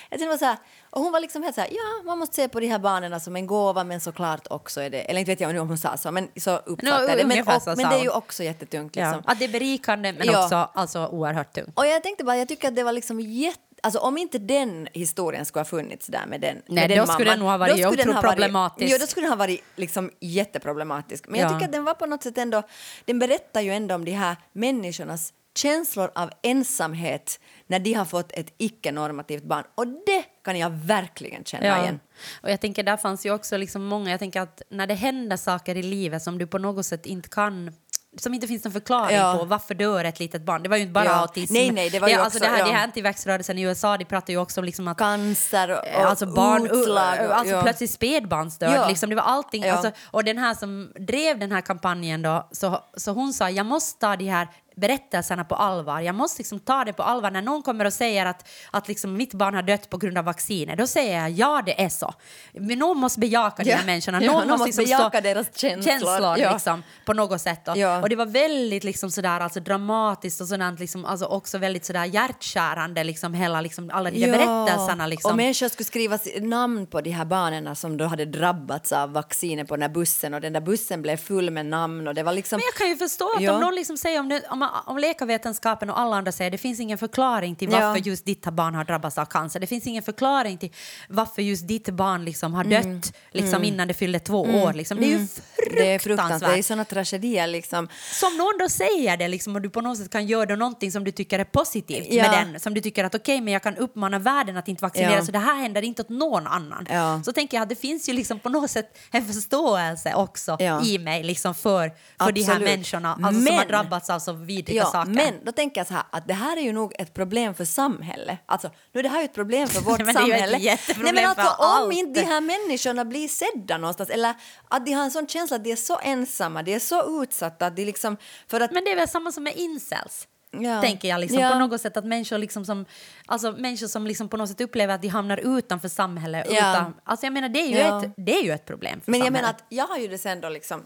jag känner mig så här, och hon var liksom helt så här, ja man måste se på de här barnen som en gåva men såklart också är det, eller inte vet jag nu om hon sa så, men så uppfattar jag det. Men, och, men det är ju också jättetungt Ja. liksom. Att det är berikande men Ja. också alltså, oerhört tungt. Och jag tänkte bara, jag tycker att det var liksom jätte... Alltså om inte den historien skulle ha funnits där med den Nej, med den då skulle mamman, den nog ha varit skulle problematisk. Ja, då skulle den ha varit liksom jätteproblematisk. Men Ja. jag tycker att den var på något sätt ändå... Den berättar ju ändå om de här människornas känslor av ensamhet när de har fått ett icke-normativt barn. Och det kan jag verkligen känna igen. Och jag tänker där fanns ju också liksom många, jag tänker att när det händer saker i livet som du på något sätt inte kan som inte finns någon förklaring Ja. på varför dör ett litet barn. Det var ju inte bara Ja. autism. Nej, nej, det var ju alltså också- det här, ja. det här antivaxrörelsen i USA, de pratar ju också om liksom att Cancer och, och alltså barn, utslag. och- alltså ja. plötsligt spädbarnsdöd. Ja. Liksom, det var allting. Ja. Alltså, och den här som drev den här kampanjen då, så, så hon sa jag måste ta de här berättelserna på allvar. Jag måste liksom ta det på allvar. När någon kommer och säger att, att liksom mitt barn har dött på grund av vacciner, då säger jag ja, det är så. Men någon måste bejaka de Ja. här människorna. Ja, Någon, någon måste liksom bejaka deras känslor. Ja. liksom, på något sätt. Och det var väldigt liksom sådär, alltså, dramatiskt och sådant, liksom, alltså, också väldigt sådär hjärtskärande, liksom, hela, liksom, alla de där berättelserna. Liksom. Och människor skulle skriva namn på de här barnen som då hade drabbats av vaccinet på den där bussen och den där bussen blev full med namn och det var liksom... Men jag kan ju förstå att om någon liksom säger om, det, om, om läkarvetenskapen och alla andra säger det finns ingen förklaring till varför Ja. just ditt barn har drabbats av cancer. Det finns ingen förklaring till varför just ditt barn liksom har Mm. dött liksom innan det fyllde två år. Liksom. Det är ju fruktansvärt. Det är fruktansvärt. Det är såna tragedier liksom. Som någon då säger det liksom, och du på något sätt kan göra någonting som du tycker är positivt Ja. med den. Som du tycker att okej, men jag kan uppmana världen att inte vaccinera Ja. så det här händer inte åt någon annan. Ja. Så tänker jag att det finns ju liksom på något sätt en förståelse också i mig liksom för, för de här människorna alltså, som har Men- drabbats av så vidriga Ja, saker. men då tänker jag så här att det här är ju nog ett problem för samhället. Alltså, nu är det här ju ett problem för vårt Men det är ju ett samhälle. Nej, men alltså, om allt. inte de här människorna blir sedda någonstans eller att de har en sån känsla att de är så ensamma, de är så utsatta att de liksom... För att, Men det är väl samma som med incels? Ja. Tänker jag liksom, Ja. på något sätt att människor liksom som, alltså människor som liksom på något sätt upplever att de hamnar utanför samhället. Ja. Utan, alltså jag menar det är ju, ett, det är ju ett problem för men jag samhället. menar att jag har ju det sen då liksom...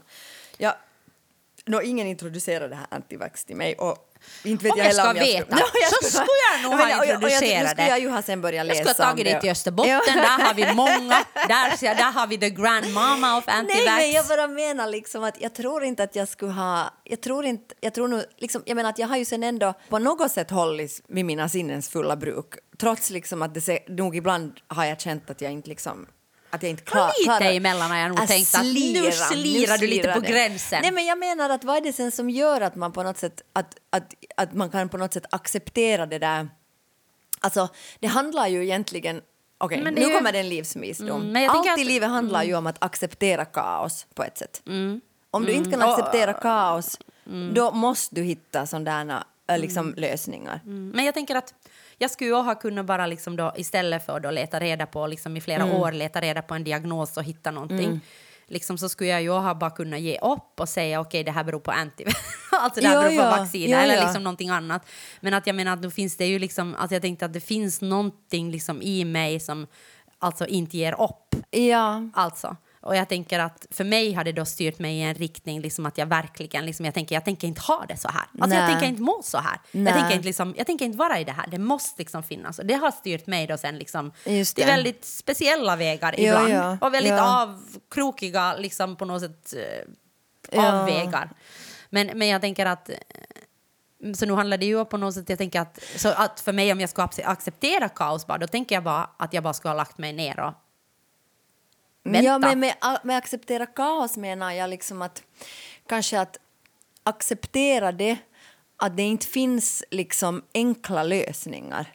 Jag, nå, ingen introducerade det här antivax till mig och inte vet Om jag jag ska om jag veta, Nå, jag så skulle jag nog ha jag- jag- introducerat Nu skulle det. jag sen läsa Jag skulle ha tagit det. dig till Österbotten, där har vi många. Där, där har vi the grandmama of antivax. Nej, men jag bara menar liksom att jag tror inte att jag skulle ha... Jag tror inte... Jag tror nog liksom... Jag menar att jag har ju sen ändå på något sätt hållit vid mina sinnens fulla bruk trots liksom att det nog ibland har jag känt att jag inte liksom att jag inte klar, lite klarar emellan har jag nog att tänkt att nu slira, slirar du lite slirar på det. gränsen. Nej, men jag menar att vad är det sen som gör att man på något sätt att, att, att man kan på något sätt acceptera det där Alltså, det handlar ju egentligen... Okej, det nu ju- kommer det en livsvisdom. Mm, Allt tänker i att- livet handlar ju om att acceptera kaos på ett sätt. Mm. Om du inte kan Och- acceptera kaos, då måste du hitta sådana liksom, lösningar. Mm. Men jag tänker att jag skulle ha kunnat bara liksom då, istället för att leta reda på liksom i flera Mm. år leta reda på en diagnos och hitta någonting. Liksom så skulle jag ju ha bara kunnat ge upp och säga okej det här beror på anti alltså det här Ja, beror på ja. vaccin Ja, eller liksom någonting annat. Men att jag menar att då finns det ju liksom att jag tänkte att det finns någonting liksom i mig som alltså inte ger upp. Ja. Alltså. Och jag tänker att för mig har det då styrt mig i en riktning liksom att jag verkligen, liksom, jag tänker jag tänker inte ha det så här. Alltså jag Nej. tänker inte må så här. Nej. Jag tänker, inte liksom, jag tänker inte vara i det här, det måste liksom finnas. Och det har styrt mig då sen liksom Just till det. väldigt speciella vägar Ja, ibland. ja, Och väldigt ja. avkrokiga liksom på något sätt eh, Ja. avvägar. Men, men jag tänker att eh, så nu handlar det ju på något sätt, jag tänker att, så att för mig om jag ska acce- acceptera kaos bara, då tänker jag bara att jag bara ska ha lagt mig ner och vänta. Ja, men med, med acceptera kaos menar jag liksom att kanske att acceptera det att det inte finns liksom enkla lösningar.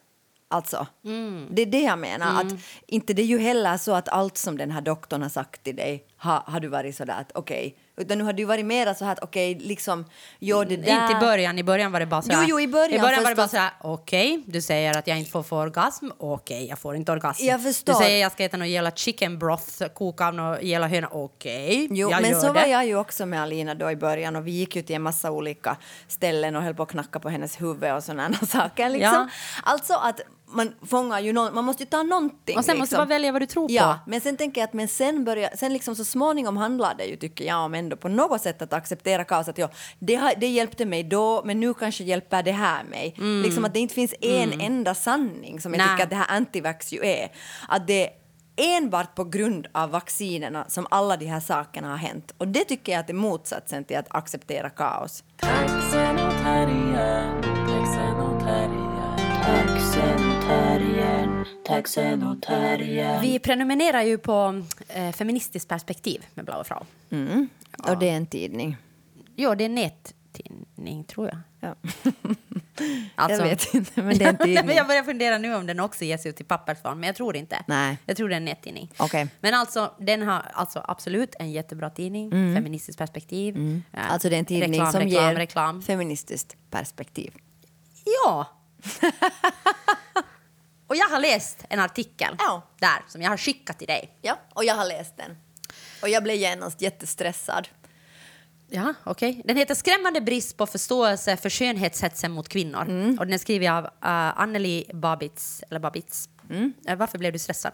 Alltså, Mm. det är det jag menar. Att inte det är ju heller så att allt som den här doktorn har sagt till dig har, har du varit sådär att okej. Utan nu har du varit mera så här att okej, liksom, jo det där. Inte i början, i början var det bara så Jo, här, jo, i början i början var det bara så här, okej, du säger att jag inte får få orgasm, okej, jag får inte orgasm. Jag förstår. Du säger att jag ska äta någon jävla chicken broth, koka av någon jävla höna, okej, Jo, jag men gör så det. var jag ju också med Alina då i början och vi gick ju till en massa olika ställen och höll på att knacka på hennes huvud och sådana saker liksom. Ja. Alltså att man fångar ju någon, man måste ju ta någonting. Och sen måste du liksom. välja vad du tror Ja, på. men sen tänker jag att men sen börjar, sen liksom så småningom handlar det ju tycker jag om ändå på något sätt att acceptera kaos att ja, det, har, det hjälpte mig då men nu kanske hjälper det här mig. Liksom att det inte finns en enda sanning som jag Mm. Nej. tycker att det här antivax ju är. Att det är enbart på grund av vaccinerna som alla de här sakerna har hänt. Och det tycker jag att är motsatsen till att acceptera kaos. Taxen Vi prenumererar ju på eh, Feministiskt perspektiv med Blaue Frau. Och det är en tidning. Jo, det är en nättidning, tror jag. Ja. Alltså- Jag vet inte, men det är en tidning. men jag börjar fundera nu om den också ges ut i pappersform, men jag tror inte. Nej. Jag tror det är en nättidning. Okej. Men alltså, den har alltså absolut en jättebra tidning, feministiskt perspektiv. Eh, Mm. Alltså det är en tidning reklam, som reklam, ger reklam. feministiskt perspektiv. Ja. Och jag har läst en artikel Ja. där som jag har skickat till dig. Ja, och jag har läst den. Och jag blev genast jättestressad. Ja, okej. Den heter Skrämmande brist på förståelse för skönhetshetsen mot kvinnor. Mm. Och den är skriven av uh, Anneli Babitz. Eller Babitz. Mm. Eh, varför blev du stressad?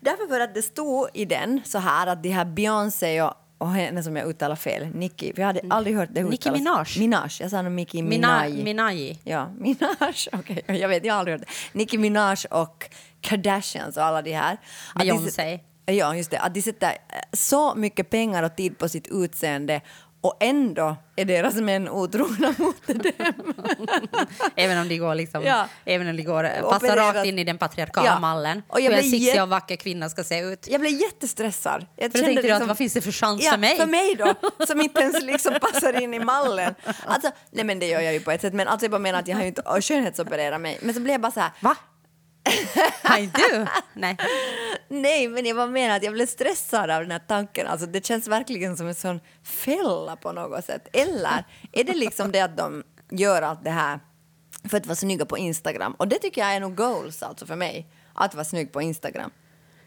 Därför för att det stod i den så här att de här Beyoncé och, och henne som jag uttalar fel, Nicki, jag hade aldrig hört det Nicki uttalas. Minaj. Minaj, jag sa nog Nicki Mina, Minaj. Minaj. Ja, Minaj, okej, jag vet, jag har aldrig hört det. Nicki Minaj och Kardashians och alla de här. Beyoncé. Ja, just det. Att de sätter eh, så mycket pengar och tid på sitt utseende och ändå är deras män otrogna mot dem. Även om de går, liksom, Ja. även om de går passar rakt in i den patriarkala Ja. mallen. Och jag Hur en sexig och vacker kvinna ska se ut. Jag blev jättestressad. Jag För tänkte du att vad finns det för chans ja, för mig? För mig då, som inte ens liksom passar in i mallen. Alltså, nej men det gör jag ju på ett sätt, men alltså jag bara menar att jag har ju inte skönhetsopererat mig. Men så blev jag bara så här, Va? Inte du? Nej. nej men jag bara menar att jag blev stressad av den här tanken. Alltså det känns verkligen som en sån fälla på något sätt. Eller är det liksom det att de gör allt det här för att vara snygga på Instagram? Och det tycker jag är nog goals alltså för mig. Att vara snygg på Instagram.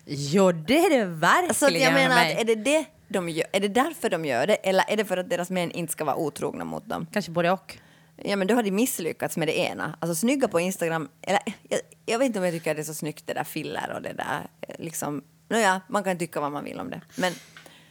Jo, det är det verkligen Så jag menar, att är det, det de gör, är det därför de gör det eller är det för att deras män inte ska vara otrogna mot dem? Kanske både och. Ja men då har de misslyckats med det ena. Alltså snygga på Instagram, eller jag, jag vet inte om jag tycker att det är så snyggt det där filler och det där eh, liksom. Nåja, man kan tycka vad man vill om det. Men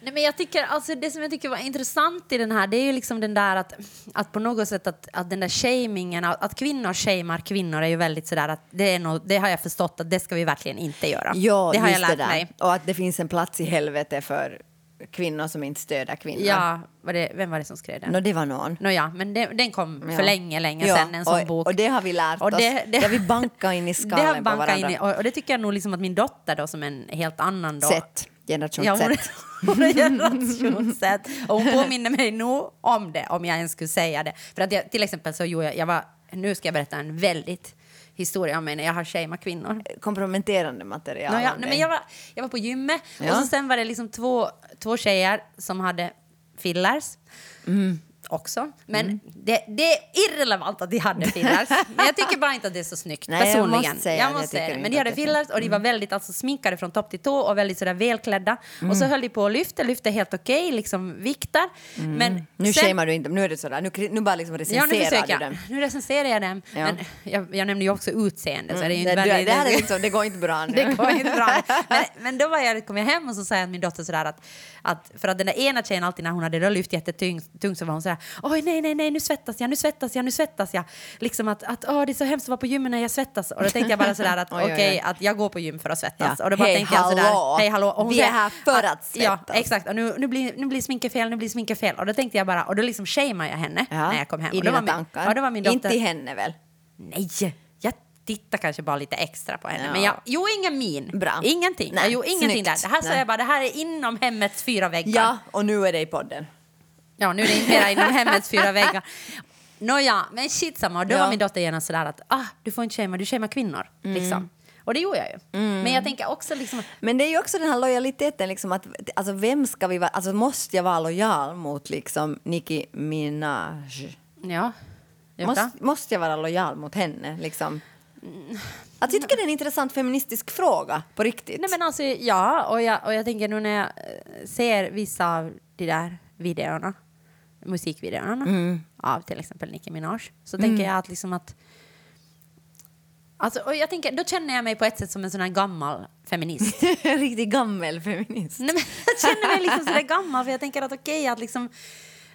Nej, men jag tycker, alltså, det som jag tycker var intressant i den här det är ju liksom den där att, att på något sätt att, att den där shamingen, att, att kvinnor shamear kvinnor är ju väldigt sådär att det, är nog, det har jag förstått att det ska vi verkligen inte göra. ja, det har jag lärt det mig. Och att det finns en plats i helvete för kvinnor som inte stöder kvinnor. Ja, var det, vem var det som skrev den? Nå, det var någon. Nåja, men det, den kom Ja. för länge, länge Ja, sedan, en sån och, bok. Och det har vi lärt Och oss. det- det- Det har vi bankat in i det har skallen på varandra. in i, och, och det tycker jag nog liksom att min dotter då som en helt annan då... Sätt. Generation Ja, hon, Z. hon är generation Z. Och hon påminner mig nog om det, om jag ens skulle säga det. För att jag, till exempel så gjorde jag, jag var, nu ska jag berätta en väldigt historia om mig när jag har shameat kvinnor. Komprometterande material. Nå, ja, nej, men jag, var, jag var på gymmet Ja. och så sen var det liksom två, två tjejer som hade fillers. Mm. Också. Men det, det är irrelevant att de hade fillers. Men jag tycker bara inte att det är så snyggt Nej, jag personligen. måste säga jag jag måste säga det. Men de hade fillers och de var väldigt alltså, sminkade från topp till tå och väldigt sådär välklädda. Och så höll de på och lyfte, lyfte helt okej, liksom viktar. Men Nu sen- shamear du inte, nu är det sådär, nu, nu bara liksom Ja, nu recenserar försöker du jag. dem. Nu recenserar jag dem. Ja. Men jag, jag nämnde ju också utseende. Så det, är ju Det, inte det, väldigt- det, här är liksom, det går inte bra nu. det går inte bra. Men, men då var jag, kom jag hem och så sa jag till min dotter sådär att, att för att den där ena tjejen alltid när hon hade lyft jättetungt tungt så var hon sådär oj nej nej nej nu svettas jag, nu svettas jag, nu svettas jag. Liksom att, att åh, det är så hemskt att vara på gymmet när jag svettas. Och då tänkte jag bara sådär att okej oj. att jag går på gym för att svettas. Ja. Och då bara Hej, tänkte jag sådär, hej hallå. Och hon Vi är säger här för att Ja svettas. exakt och nu, nu, blir, nu blir sminket fel, nu blir sminket fel. Och då tänkte jag bara, och då liksom shameade jag henne Ja, när jag kom hem. I och då dina var min, tankar. Ja, då var min dotter, Inte henne väl? Nej, jag tittar kanske bara lite extra på henne. Ja. Men jag gjorde ingen min. Bra. Ingenting. Nej, jag gjorde ingenting snyggt. där. Det här sa jag bara, det här är inom hemmets fyra väggar. Ja, och nu är det i podden. Ja, nu är det inte mer inom hemmets fyra väggar. Nåja, men shit samma. Då Ja. var min dotter genast sådär att ah, du får inte shamea, du shamear kvinnor. Mm. Liksom. Och det gjorde jag ju. Men jag tänker också liksom... Men det är ju också den här lojaliteten, liksom att, alltså vem ska vi vara, alltså måste jag vara lojal mot liksom Nicki Minaj? Ja. Måste... Måste, jag vara lojal mot henne liksom? Alltså, jag tycker det är en intressant feministisk fråga, på riktigt. Nej men alltså ja, och jag, och jag tänker nu när jag eh, ser vissa av de där videorna, musikvideorna Mm. av till exempel Nicki Minaj, så tänker jag att liksom att Alltså, och jag tänker, då känner jag mig på ett sätt som en sån här gammal feminist. riktigt gammel feminist. Nej, men jag känner mig liksom sådär gammal för jag tänker att okej att liksom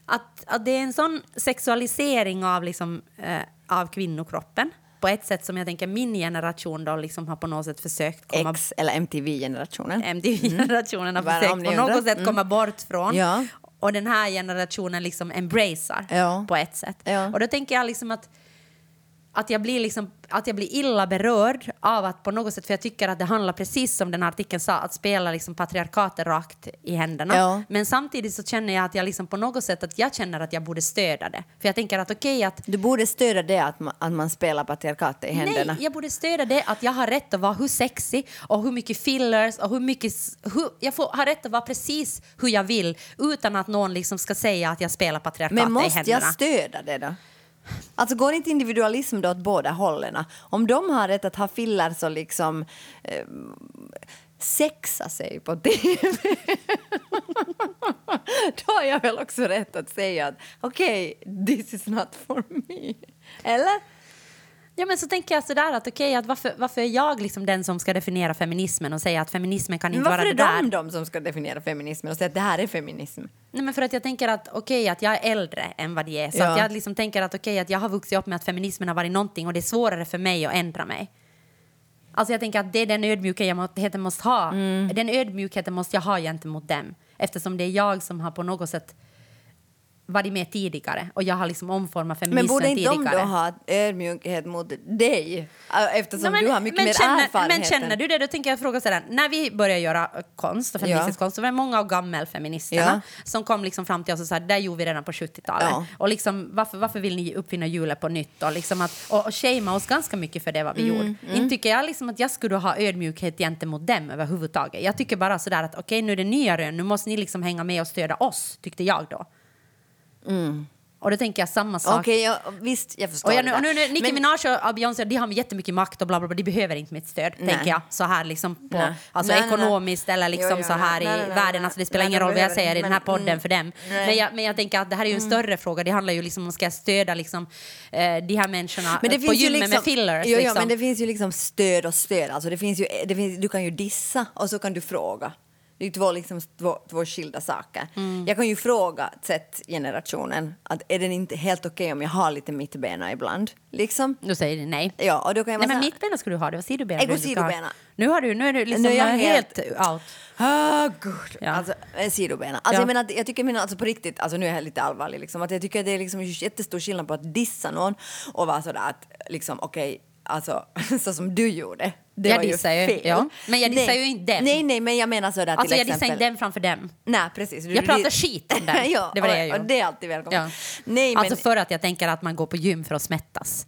att, att det är en sån sexualisering av, liksom, eh, av kvinnokroppen på ett sätt som jag tänker min generation då liksom har på något sätt försökt komma X eller MTV-generationen. MTV-generationen har Värna försökt på något sätt komma bort från. Ja. Och den här generationen liksom embracear Ja. på ett sätt. Ja. Och då tänker jag liksom att, att, jag blir liksom, att jag blir illa berörd av att på något sätt, för jag tycker att det handlar precis som den här artikeln sa, att spela liksom patriarkatet rakt i händerna. Ja. Men samtidigt så känner jag att jag liksom på något sätt att jag känner att jag borde stödja det. För jag tänker att okej att Du borde stödja det att man, att man spelar patriarkatet i händerna. Nej, jag borde stödja det att jag har rätt att vara hur sexig och hur mycket fillers och hur mycket... Hur, jag får, har rätt att vara precis hur jag vill utan att någon liksom ska säga att jag spelar patriarkatet Men i måste händerna. jag stödja det då? Alltså går inte individualism då åt båda hållen? Om de har rätt att ha fillers och liksom eh, sexa sig på TV då har jag väl också rätt att säga att okej, this is not for me. Eller? Ja, men så tänker jag sådär att okej, att varför, varför är jag liksom den som ska definiera feminismen och säga att feminismen kan inte varför vara är det där? de de som ska definiera feminismen och säga att det här är feminism? Nej, men för att jag tänker att okej, att jag är äldre än vad de är. Så Ja. att jag liksom tänker att okej, att jag har vuxit upp med att feminismen har varit någonting och det är svårare för mig att ändra mig. Alltså jag tänker att det är den ödmjukheten jag måste ha. Mm. Den ödmjukheten måste jag ha gentemot dem. Eftersom det är jag som har på något sätt varit med tidigare och jag har liksom omformat Men feminismen borde inte tidigare. de då ha ödmjukhet mot dig? Äh, Eftersom Nej, du har mycket men mer känner, erfarenhet. Men känner du det? Då tänker jag fråga sådär, när vi började göra konst och feministisk Ja. konst så var det många av gammelfeministerna som kom liksom fram till oss och sa där gjorde vi redan på 70-talet. Ja. Och liksom, varför, varför vill ni uppfinna hjulet på nytt? Och, liksom att, och, och shamea oss ganska mycket för det vad vi Mm, gjorde. Inte tycker jag liksom att jag skulle ha ödmjukhet gentemot dem överhuvudtaget. Jag tycker bara sådär att okej nu är det nya rön, nu måste ni liksom hänga med och stödja oss, tyckte jag då. Och då tänker jag samma sak. Mm. Okej, ja, visst, jag förstår Och, jag, nu, nu, nu, Nicki Men- Minaj och Beyoncé de har jättemycket makt och bla bla bla, de behöver inte mitt stöd, Nej. tänker jag. Så här liksom på, Nej. alltså Nej, ekonomiskt eller liksom Jo, jo, så här i världen. Alltså det spelar ingen roll vad jag säger i inte, den här men, podden mm, för dem. Men jag, men jag tänker att det här är ju en större fråga. Det handlar ju liksom om ska jag stödja liksom, eh, de här människorna Men det på gymmet liksom, med fillers. Jo, jo, liksom. men det finns ju liksom stöd och stöd. Alltså det finns ju, det finns, du kan ju dissa och så kan du fråga. Det är två, liksom, två, två skilda saker. Mm. Jag kan ju fråga Z-generationen att är det inte helt okej om jag har lite mittbena ibland? Liksom. Då säger de nej. Ja, och då kan jag Nej men mittbena skulle du ha, det var sidobena. Jag går du sidobena. Nu, har du, nu är du liksom Nu är jag helt, helt- out. Gud. Ja. Alltså, eh, sidobena. Alltså, Ja. jag, menar, jag tycker alltså, på riktigt, alltså, nu är jag lite allvarlig, liksom, att jag tycker att det är liksom jättestor skillnad på att dissa någon och vara sådär att liksom, okej, alltså så som du gjorde. Det Jag var ju dissar ju, fel. ja. Men jag dissar nej. ju inte dem. Nej, nej, men jag menar sådär Alltså till jag dissar exempel. inte dem framför dem. Nej, precis. Du- Jag pratar skit om dem. ja, Det var det jag och, gjorde. och det är alltid välkommet. Ja. Nej, men, Alltså för att jag tänker att man går på gym för att smättas.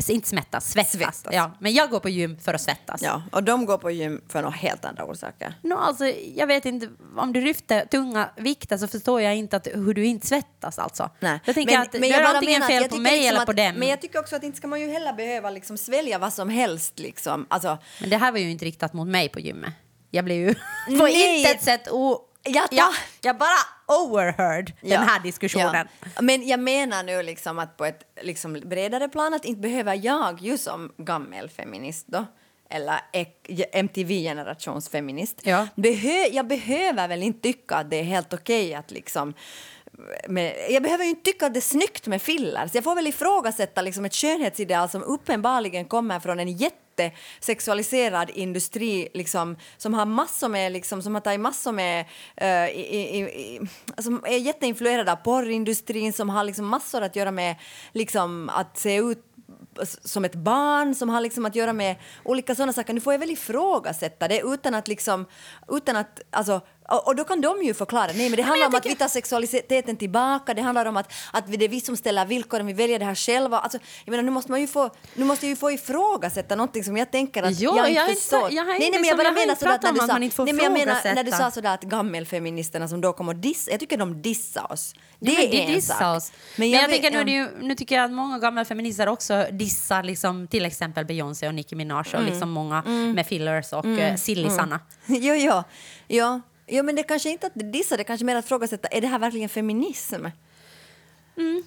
Alltså, inte smättas, svettas. Svettas. Ja, men jag går på gym för att svettas. ja, och de går på gym för några helt andra orsaker. No, alltså, jag vet inte, om du lyfter tunga vikter så förstår jag inte att, hur du inte svettas alltså. Nej. Jag tänker att det jag är antingen fel på mig liksom eller att, på dem. Men jag tycker också att inte ska man ju heller behöva liksom svälja vad som helst. Liksom. Alltså, Men det här var ju inte riktat mot mig på gymmet. Jag blev ju på intet sätt o... Tar- jag, jag bara overheard Ja. den här diskussionen. Ja. Men jag menar nu liksom att på ett liksom bredare plan att inte behöver jag ju som gammelfeminist då eller MTV-generationsfeminist. Ja. Behö, jag behöver väl inte tycka att det är helt okej att liksom med, jag behöver ju inte tycka att det är snyggt med fillers. Jag får väl ifrågasätta liksom ett skönhetsideal som uppenbarligen kommer från en jättesexualiserad industri liksom, som har massor med, liksom, som har tagit massor med, uh, i, i, i, som är jätteinfluerad av porrindustrin, som har liksom massor att göra med liksom, att se ut som ett barn som har liksom att göra med olika sådana saker. Nu får jag väl ifrågasätta det utan att liksom, utan att, alltså, och, då kan de ju förklara, nej men det handlar jag om att tycker- vi tar sexualiteten tillbaka, det handlar om att, att det är vi som ställer villkoren, vi väljer det här själva. Alltså, jag menar, nu måste man ju få, nu måste jag ju få ifrågasätta någonting som jag tänker att Jo, jag inte jag förstår. jag har nej, nej, men jag bara jag menar sådär att när du att sa, nej, men jag menar när du sa sådär att gammelfeministerna som då kom och diss, jag tycker de dissar oss. Det men är en sak. Oss. Men jag, vet- tänker nu, ja. är det ju, nu tycker jag att många gamla feminister också dissar liksom, till exempel Beyoncé och Nicki Minaj och Mm. liksom många med fillers och mm. sillisarna. Jo, jo. Ja. Jo, men det kanske inte att det dissar, det kanske mer att frågasätta, är det här verkligen feminism?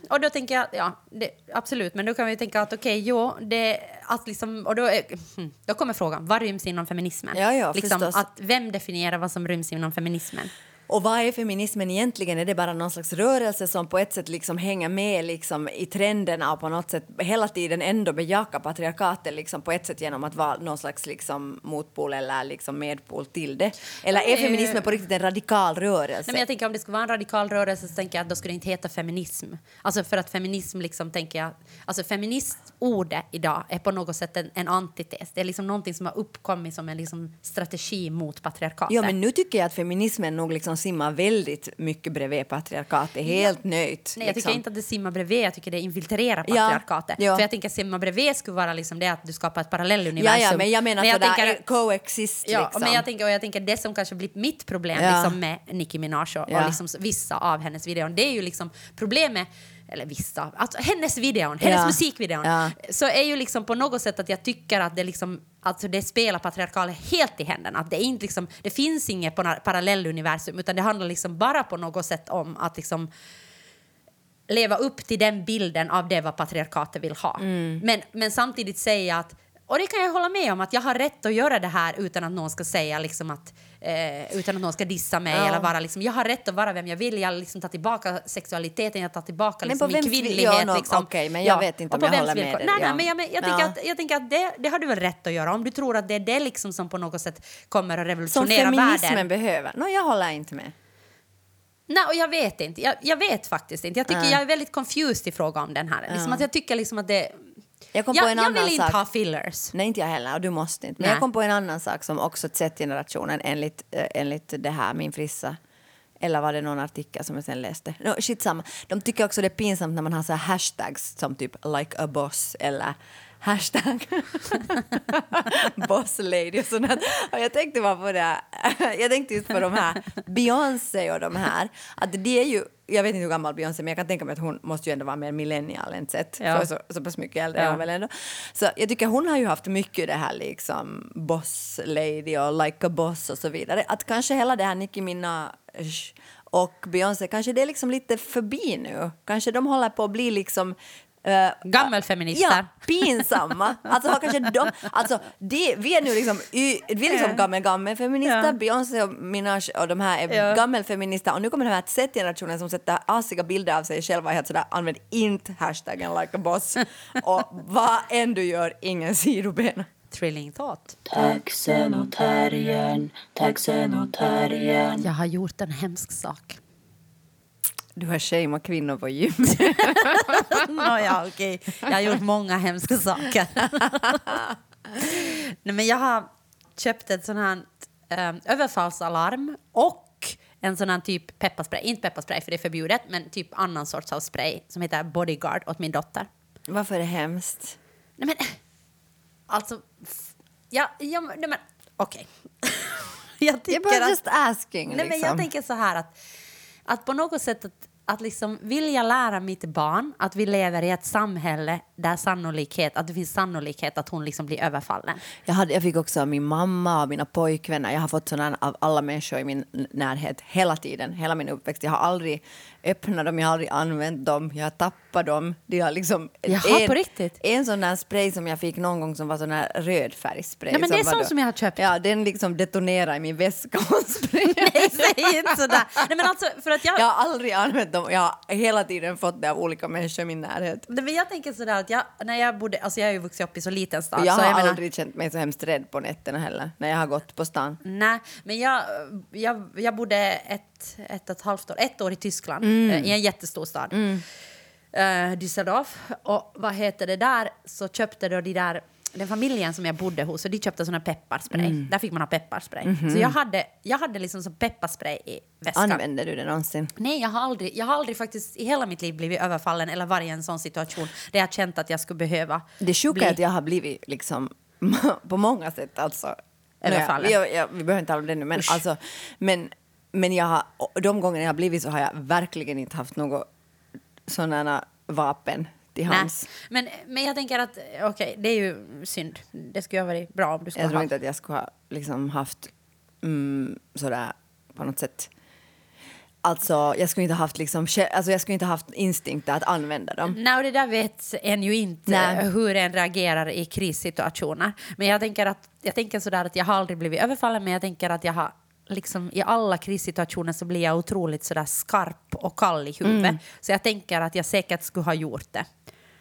Och då tänker jag, ja, det, absolut, men då kan vi tänka att okej, jo, det, att liksom, och då, hmm, då kommer frågan, vad ryms inom feminismen? Ja, ja, liksom, förstås. att, vem definierar vad som ryms inom feminismen? Och vad är feminismen egentligen? Är det bara någon slags rörelse som på ett sätt liksom hänger med liksom i trenderna och på något sätt hela tiden ändå bejakar patriarkatet liksom på ett sätt genom att vara någon slags liksom motpol eller liksom medpol till det? Eller är Nej. feminismen på riktigt en radikal rörelse? Nej, men jag tänker om det skulle vara en radikal rörelse så tänker jag att då skulle det inte heta feminism. Alltså för att feminism liksom tänker jag, alltså feministordet idag är på något sätt en, en antites. Det är liksom någonting som har uppkommit som en liksom strategi mot patriarkatet. Ja, men nu tycker jag att feminismen nog liksom simmar väldigt mycket bredvid patriarkatet, helt nöjt. Nej, jag liksom. tycker inte att det simmar bredvid, jag tycker det infiltrerar Ja, patriarkatet. ja. För jag tänker att simma bredvid skulle vara liksom det att du skapar ett parallelluniversum. Ja, ja, men jag menar sådär tänker- coexist Ja, liksom. men jag tänker, och jag tänker det som kanske blir mitt problem Ja. liksom med Nicki Minaj och, Ja. och liksom vissa av hennes videor, det är ju liksom problemet eller vissa, alltså hennes videon, hennes Ja. musikvideon, Ja. så är ju liksom på något sätt att jag tycker att det liksom, alltså det spelar patriarkalet helt i händerna. Att det, inte liksom, det finns inget på parallelluniversum utan det handlar liksom bara på något sätt om att liksom leva upp till den bilden av det vad patriarkatet vill ha. Mm. Men, men samtidigt säga att, och det kan jag hålla med om, att jag har rätt att göra det här utan att någon ska säga liksom att, eh, utan att någon ska dissa mig Ja. eller vara liksom, jag har rätt att vara vem jag vill, jag liksom tar tillbaka sexualiteten, jag tar tillbaka liksom min kvinnlighet. ja, liksom. okej, men jag vet inte om jag håller med dig, Nej, ja. nej, men jag, men jag Ja. tänker att, jag tänker att det, det har du väl rätt att göra om du tror att det är det liksom som på något sätt kommer att Som revolutionera feminismen världen. behöver. No, jag håller inte med. Nej, och jag vet inte. Jag, jag vet faktiskt inte. Jag tycker Nej. jag är väldigt confused i fråga om den här. Liksom att jag tycker liksom att det... Jag kom jag, på en jag annan vill inte sak. ha fillers. Nej, inte jag heller. Och du måste inte. Men Nej. jag kom på en annan sak som också Z-generationen enligt, eh, enligt det här, min frissa. Eller var det någon artikel som jag sen läste? No, shit samma. De tycker också det är pinsamt när man har så här hashtags som typ like a boss eller hashtag boss lady och sånt. Och jag tänkte bara på det. Jag tänkte just på de här Beyoncé och de här. Att det är ju, jag vet inte hur gammal Beyoncé är men jag kan tänka mig att hon måste ju ändå vara mer millennial än sett. Ja. För så, så pass mycket äldre Ja. hon väl ändå. Så jag tycker hon har ju haft mycket det här liksom boss lady och like a boss och så vidare. Att kanske hela det här Nicki Minaj och Beyoncé, kanske det är liksom lite förbi nu. Kanske de håller på att bli liksom eh, Gammelfeminister. Ja, pinsamma. Alltså, har kanske de, alltså de, vi är nu liksom, vi är liksom gammel, gammelfeminister, Ja. Beyoncé och Minaj och de här är Ja. gammelfeminister och nu kommer den här Z-generationen som sätter asiga bilder av sig själva helt sådär, använd inte hashtaggen like a boss och vad än du gör, ingen sidoben. Thrilling thought. Taxen och terriern, taxen och terriern. Jag har gjort en hemsk sak. Du har shameat kvinnor på gym. Nåja, okej. Jag har gjort många hemska saker. Nej, men jag har köpt ett sånt här um, överfallsalarm och en sån här typ pepparspray. Inte pepparspray för det är förbjudet, men typ annan sorts av spray som heter Bodyguard åt min dotter. Varför är det hemskt? Nej men, alltså, ja, ja men, nej, men okej. jag Jag tycker bara att... just asking. Nej, men liksom. jag tänker så här att, att på något sätt att, att liksom vilja lära mitt barn att vi lever i ett samhälle där sannolikhet, att det finns sannolikhet att hon liksom blir överfallen. Jag, hade, jag fick också av min mamma och mina pojkvänner. Jag har fått sådana av alla människor i min närhet hela tiden, hela min uppväxt. Jag har aldrig öppnat dem, jag har aldrig använt dem, jag har tappat dem. De har liksom Jaha, en, på riktigt? En sån där spray som jag fick någon gång som var sån här röd färgspray. Nej, men det är sån då- som jag har köpt. Ja, den liksom detonerade i min väska och spray. Nej, säg inte sådär. Nej, men alltså, för att jag, Jag har aldrig använt dem. Jag har hela tiden fått det av olika människor i min närhet. Nej, men jag tänker sådär att jag, när jag bodde, alltså jag har ju vuxit upp i så liten stad. Jag så har jag menar- aldrig känt mig så hemskt rädd på nätterna heller, när jag har gått på stan. Nej, men jag, jag, jag bodde ett, ett och ett halvt år, ett år i Tyskland, Mm. eh, i en jättestor stad. Eh, Düsseldorf. Och vad heter det där så köpte då de där den familjen som jag bodde hos, och de köpte såna pepparspray. Mm. Där fick man ha pepparspray. Mhm. Så jag hade, jag hade liksom så pepparspray i väskan. Använder du det någonsin? Nej, jag har, aldrig, jag har aldrig faktiskt i hela mitt liv blivit överfallen eller varit i en sån situation där jag känt att jag skulle behöva Det sjuka bli... är att jag har blivit liksom på många sätt alltså. Överfallen. Vi, jag, vi behöver inte tala om det nu, men, alltså, men, men jag har, de gånger jag har blivit så har jag verkligen inte haft något sådana vapen till hands. Men, men jag tänker att, okej, det är ju synd. Det skulle ha varit bra om du skulle Jag tror ha... inte att jag skulle ha liksom haft mm, sådär på något sätt Alltså, jag skulle inte haft liksom, alltså jag skulle inte haft instinkt att använda dem. Nej, och det där vet en ju inte Nej. hur en reagerar i krissituationer. Men jag tänker, att, jag tänker sådär att jag har aldrig blivit överfallen, men jag tänker att jag har liksom i alla krissituationer så blir jag otroligt sådär skarp och kall i huvudet. Mm. Så jag tänker att jag säkert skulle ha gjort det.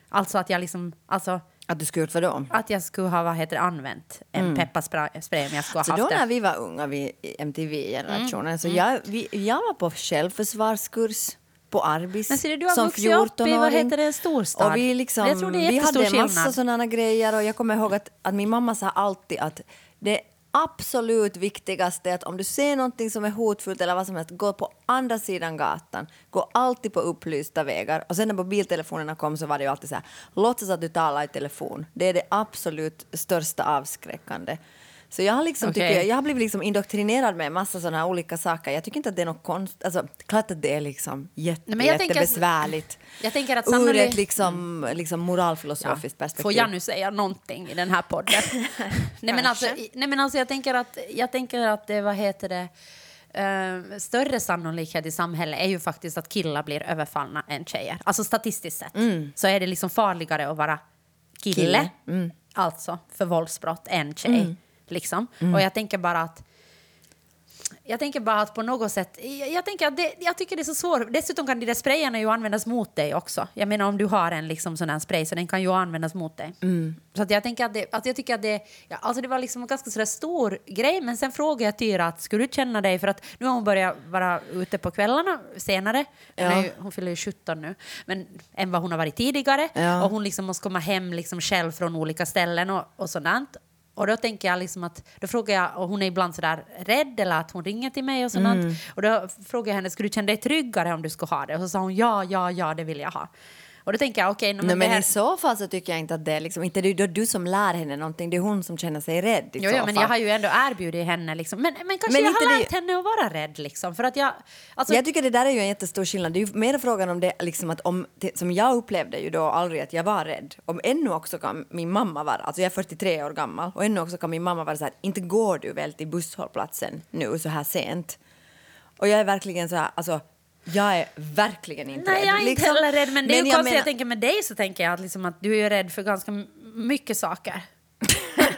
Alltså att jag liksom, alltså Att du skulle gjort vad då? att jag skulle ha vad heter använt en pepparspray om jag skulle Så ha då haft när det. vi var unga, vi MTV-generationen, Mm. så jag, vi, jag var på självförsvarskurs på Arbis Men ser du, du har som vuxit upp i, vad 14-åring. heter det, en storstad. Och vi, liksom, vi hade en massa sådana grejer och jag kommer ihåg att, att min mamma sa alltid att det absolut viktigaste är att om du ser någonting som är hotfullt eller vad som helst, gå på andra sidan gatan. Gå alltid på upplysta vägar. Och sen när mobiltelefonerna kom så var det ju alltid så här, låtsas att du talar i telefon. Det är det absolut största avskräckande. Så jag har, liksom, Okej. tycker jag, jag har blivit liksom indoktrinerad med en massa sådana här olika saker. Jag tycker inte att det är något konst... Alltså, klart att det är liksom jätte, Nej, men jag tänker jättebesvärligt. jag tänker att Ur ett liksom, liksom moralfilosofiskt perspektiv. Får jag nu säga någonting i den här podden? nej, men alltså, nej men alltså jag tänker att, jag tänker att det, vad heter det, eh, större sannolikhet i samhället är ju faktiskt att killar blir överfallna än tjejer. Alltså statistiskt sett så är det liksom farligare att vara kille, Kille. alltså för våldsbrott, än tjej. Liksom. Och jag tänker bara att jag tänker bara att på något sätt, jag, jag tänker att det, jag tycker det är så svårt. Dessutom kan de där sprayarna ju användas mot dig också. Jag menar om du har en liksom sån här spray så den kan ju användas mot dig. Så att jag tänker att det, att jag tycker att det, ja, alltså det var liksom en ganska sådär stor grej men sen frågade jag Tyra att skulle du känna dig, för att nu har hon börjat vara ute på kvällarna senare, hon, Ja. ju, hon fyller ju 17 nu, men än vad hon har varit tidigare Ja. och hon liksom måste komma hem liksom själv från olika ställen och, och sådant. Och då tänker jag liksom att, då frågar jag, och hon är ibland sådär rädd eller att hon ringer till mig och sådant. Mm. Och då frågar jag henne, skulle du känna dig tryggare om du skulle ha det? Och så sa hon ja, ja, ja, det vill jag ha. Och då tänker jag, okej, okay, Nej, men, men det här... i så fall så tycker jag inte att det är liksom, inte det är du som lär henne någonting, det är hon som känner sig rädd i Jo, jo, men jag har ju ändå erbjudit henne liksom. Men, men kanske Men jag har det- lärt henne att vara rädd liksom. För att jag, alltså, Jag tycker det där är ju en jättestor skillnad. Det är ju mer frågan om det, liksom att om, det, som jag upplevde ju då aldrig att jag var rädd. Om ännu också kan min mamma vara, alltså jag är 43 år gammal, och ännu också kan min mamma vara så här, inte går du väl till busshållplatsen nu så här sent? Och jag är verkligen så här, alltså Jag är verkligen inte Nej, rädd. jag är inte liksom. heller rädd. Men det är ju jag konstigt, menar- jag tänker med dig så tänker jag att, liksom att du är rädd för ganska mycket saker.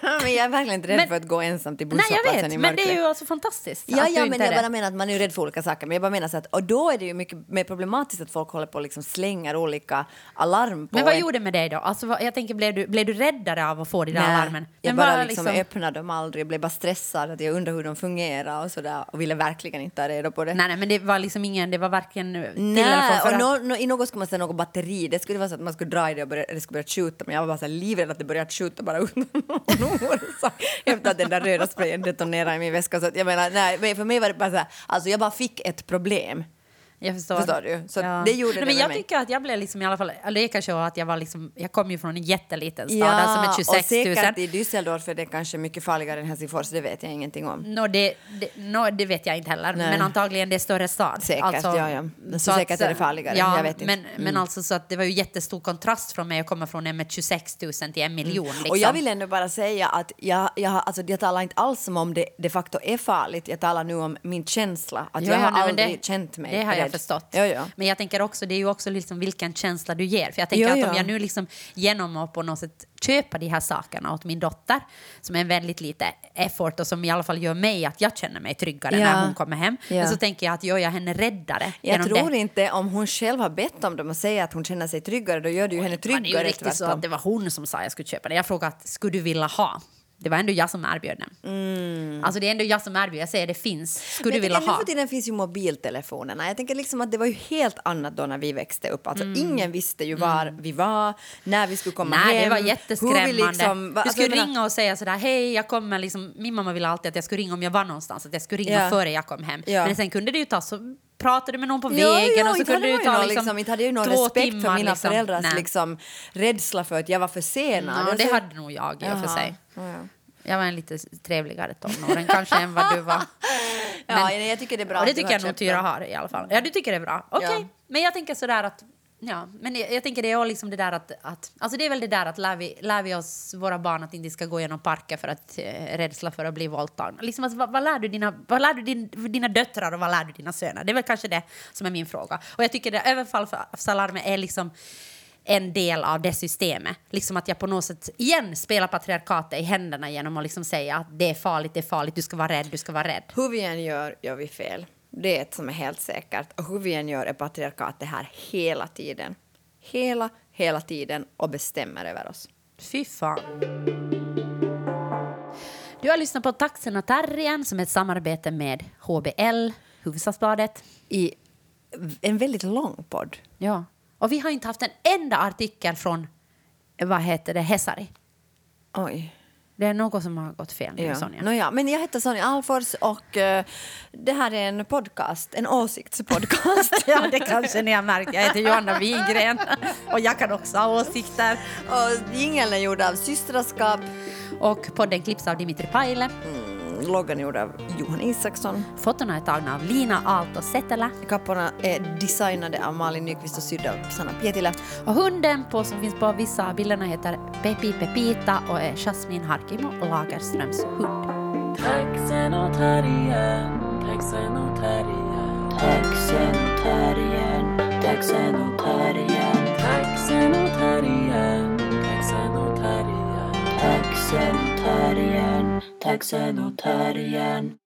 men jag är verkligen inte rädd Men- för att gå ensam till Nej, jag busshållplatsen i vet, men det är mörkret. ju alltså fantastiskt. Ja, ja men jag bara menar att man är rädd för olika saker. Men jag bara menar så att, och då är det ju mycket mer problematiskt att folk håller på och liksom slänger olika alarm på Men vad en. gjorde det med dig då? Alltså, jag tänker, blev du, blev du räddare av att få de där Nej, alarmen? Jag Men bara vad liksom, öppnade dem aldrig. Jag blev bara stressad. Att jag undrade hur de fungerar och sådär. Och ville verkligen inte ha reda på det. Nej, nej, men det var liksom ingen, det var varken till Nej, och nå- nå- i något skulle man säga något batteri. Det skulle vara så att man skulle dra i det och börja, det skulle börja skjuta. Men jag var bara så livrädd att det började skjuta bara utan någon. Efter att den där röda sprayen detonerade i min väska. Så att jag menar, nej, för mig var det bara så här, alltså jag bara fick ett problem. Jag förstår. Förstår du? Så det gjorde det men med jag mig. tycker att jag blev liksom i alla fall, det kanske var att jag var liksom, jag kom ju från en jätteliten stad, alltså med 26 och 000. säkert i Düsseldorf är det kanske mycket farligare än Helsingfors, det vet jag ingenting om. Nå, det, det, nå, det vet jag inte heller, Nej. men antagligen det är större stad. Säkert, ja, ja. Men så säkert är det farligare, Ja, jag vet inte. Mm. Men, men alltså så att det var ju jättestor kontrast från mig att komma från en med 26 000 till en miljon. Liksom. Mm. Och jag vill ändå bara säga att jag, jag, alltså, jag talar inte alls som om det de facto är farligt. Jag talar nu om min känsla. Att Jo, jag har nej, men aldrig det, känt mig Det har jag. Förstått. Ja, ja. Men jag tänker också, det är ju också liksom vilken känsla du ger. För jag tänker Jo, att ja. om jag nu liksom genom att på något sätt köpa de här sakerna åt min dotter, som är en väldigt lite effort och som i alla fall gör mig att jag känner mig tryggare Ja. när hon kommer hem. Ja. Men så tänker jag att gör jag henne räddare Jag tror det. inte om hon själv har bett om dem och säger att hon känner sig tryggare, då gör det ju henne Det var tryggare. ju riktigt så att det var hon som sa att jag skulle köpa det. Jag frågade skulle du vilja ha? Det var ändå jag som erbjöd den. Alltså det är ändå jag som erbjöd. Jag säger det finns. Skulle du vilja ha? Nu för tiden finns ju mobiltelefonerna. Jag tänker liksom att det var ju helt annat då när vi växte upp. Alltså ingen visste ju var vi var, när vi skulle komma Mm. Nej, hem. det var jätteskrämmande. liksom- du alltså, skulle menar- ringa och säga sådär, hej, jag kommer liksom, min mamma ville alltid att jag skulle ringa om jag var någonstans, att jag skulle ringa Ja. före jag kom hem. Ja. Men sen kunde det ju ta så pratade du med någon på vägen jo, och så kunde man ta ju någon, liksom, liksom, inte hade ju någon respekt timmar, för mina liksom. föräldrars Nej. liksom, rädsla för att jag var för sen. Ja, det hade nog jag i och för sig. Jag var en lite trevligare tonåring kanske än vad du var. Ja, nej, jag tycker det är bra och det tycker jag nog Tyra har i alla fall. Ja, du tycker det är bra. Okej, Ja. men jag tänker sådär att Ja, men jag, jag tänker det är liksom det där att, att... Alltså det är väl det där att lär vi, lär vi oss våra barn att inte ska gå genom parker för att eh, rädsla för att bli våldtagna. Liksom alltså, vad, vad lär du, dina, vad lär du din, dina döttrar och vad lär du dina söner? Det är väl kanske det som är min fråga. Och jag tycker det överfallsalarmet är liksom en del av det systemet. Liksom att jag på något sätt igen spelar patriarkatet i händerna genom att liksom säga att det är farligt, det är farligt, du ska vara rädd, du ska vara rädd. Hur vi än gör, gör vi fel. Det är ett som är helt säkert. Och hur vi än gör är patriarkatet här hela tiden. Hela, hela tiden och bestämmer över oss. Fy fan. Du har lyssnat på Taxen och Terriern som är ett samarbete med HBL, Hufvudstadsbladet. I en väldigt lång podd. Ja. Och vi har inte haft en enda artikel från, vad heter det, Hesari. Oj. Det är något som har gått fel nu, Ja. Sonja. Nåja, men jag heter Sonja Alfors och eh, det här är en podcast, en åsiktspodcast. Ja, det kanske ni har märkt. Jag heter Johanna Wingren och jag kan också ha åsikter. och jingeln är gjord av Systraskap, Och podden klipps av Dimitri Paile. mm, loggan är gjord av Johan Isaksson. Fotona är tagna av Lina Aalto Setälä. Kapporna är designade av Malin Nyqvist och sydda av Sanna Pietilä. Och hunden på, som finns på vissa av bilderna heter Pepi Pepita och är Jasmin Harkimo Lagerströms hund. Taxen och terriern, taxen och terriern, taxen och terriern, taxen och terriern, taxen och terriern, taxen och terriern, taxen och terriern, taxen och terriern.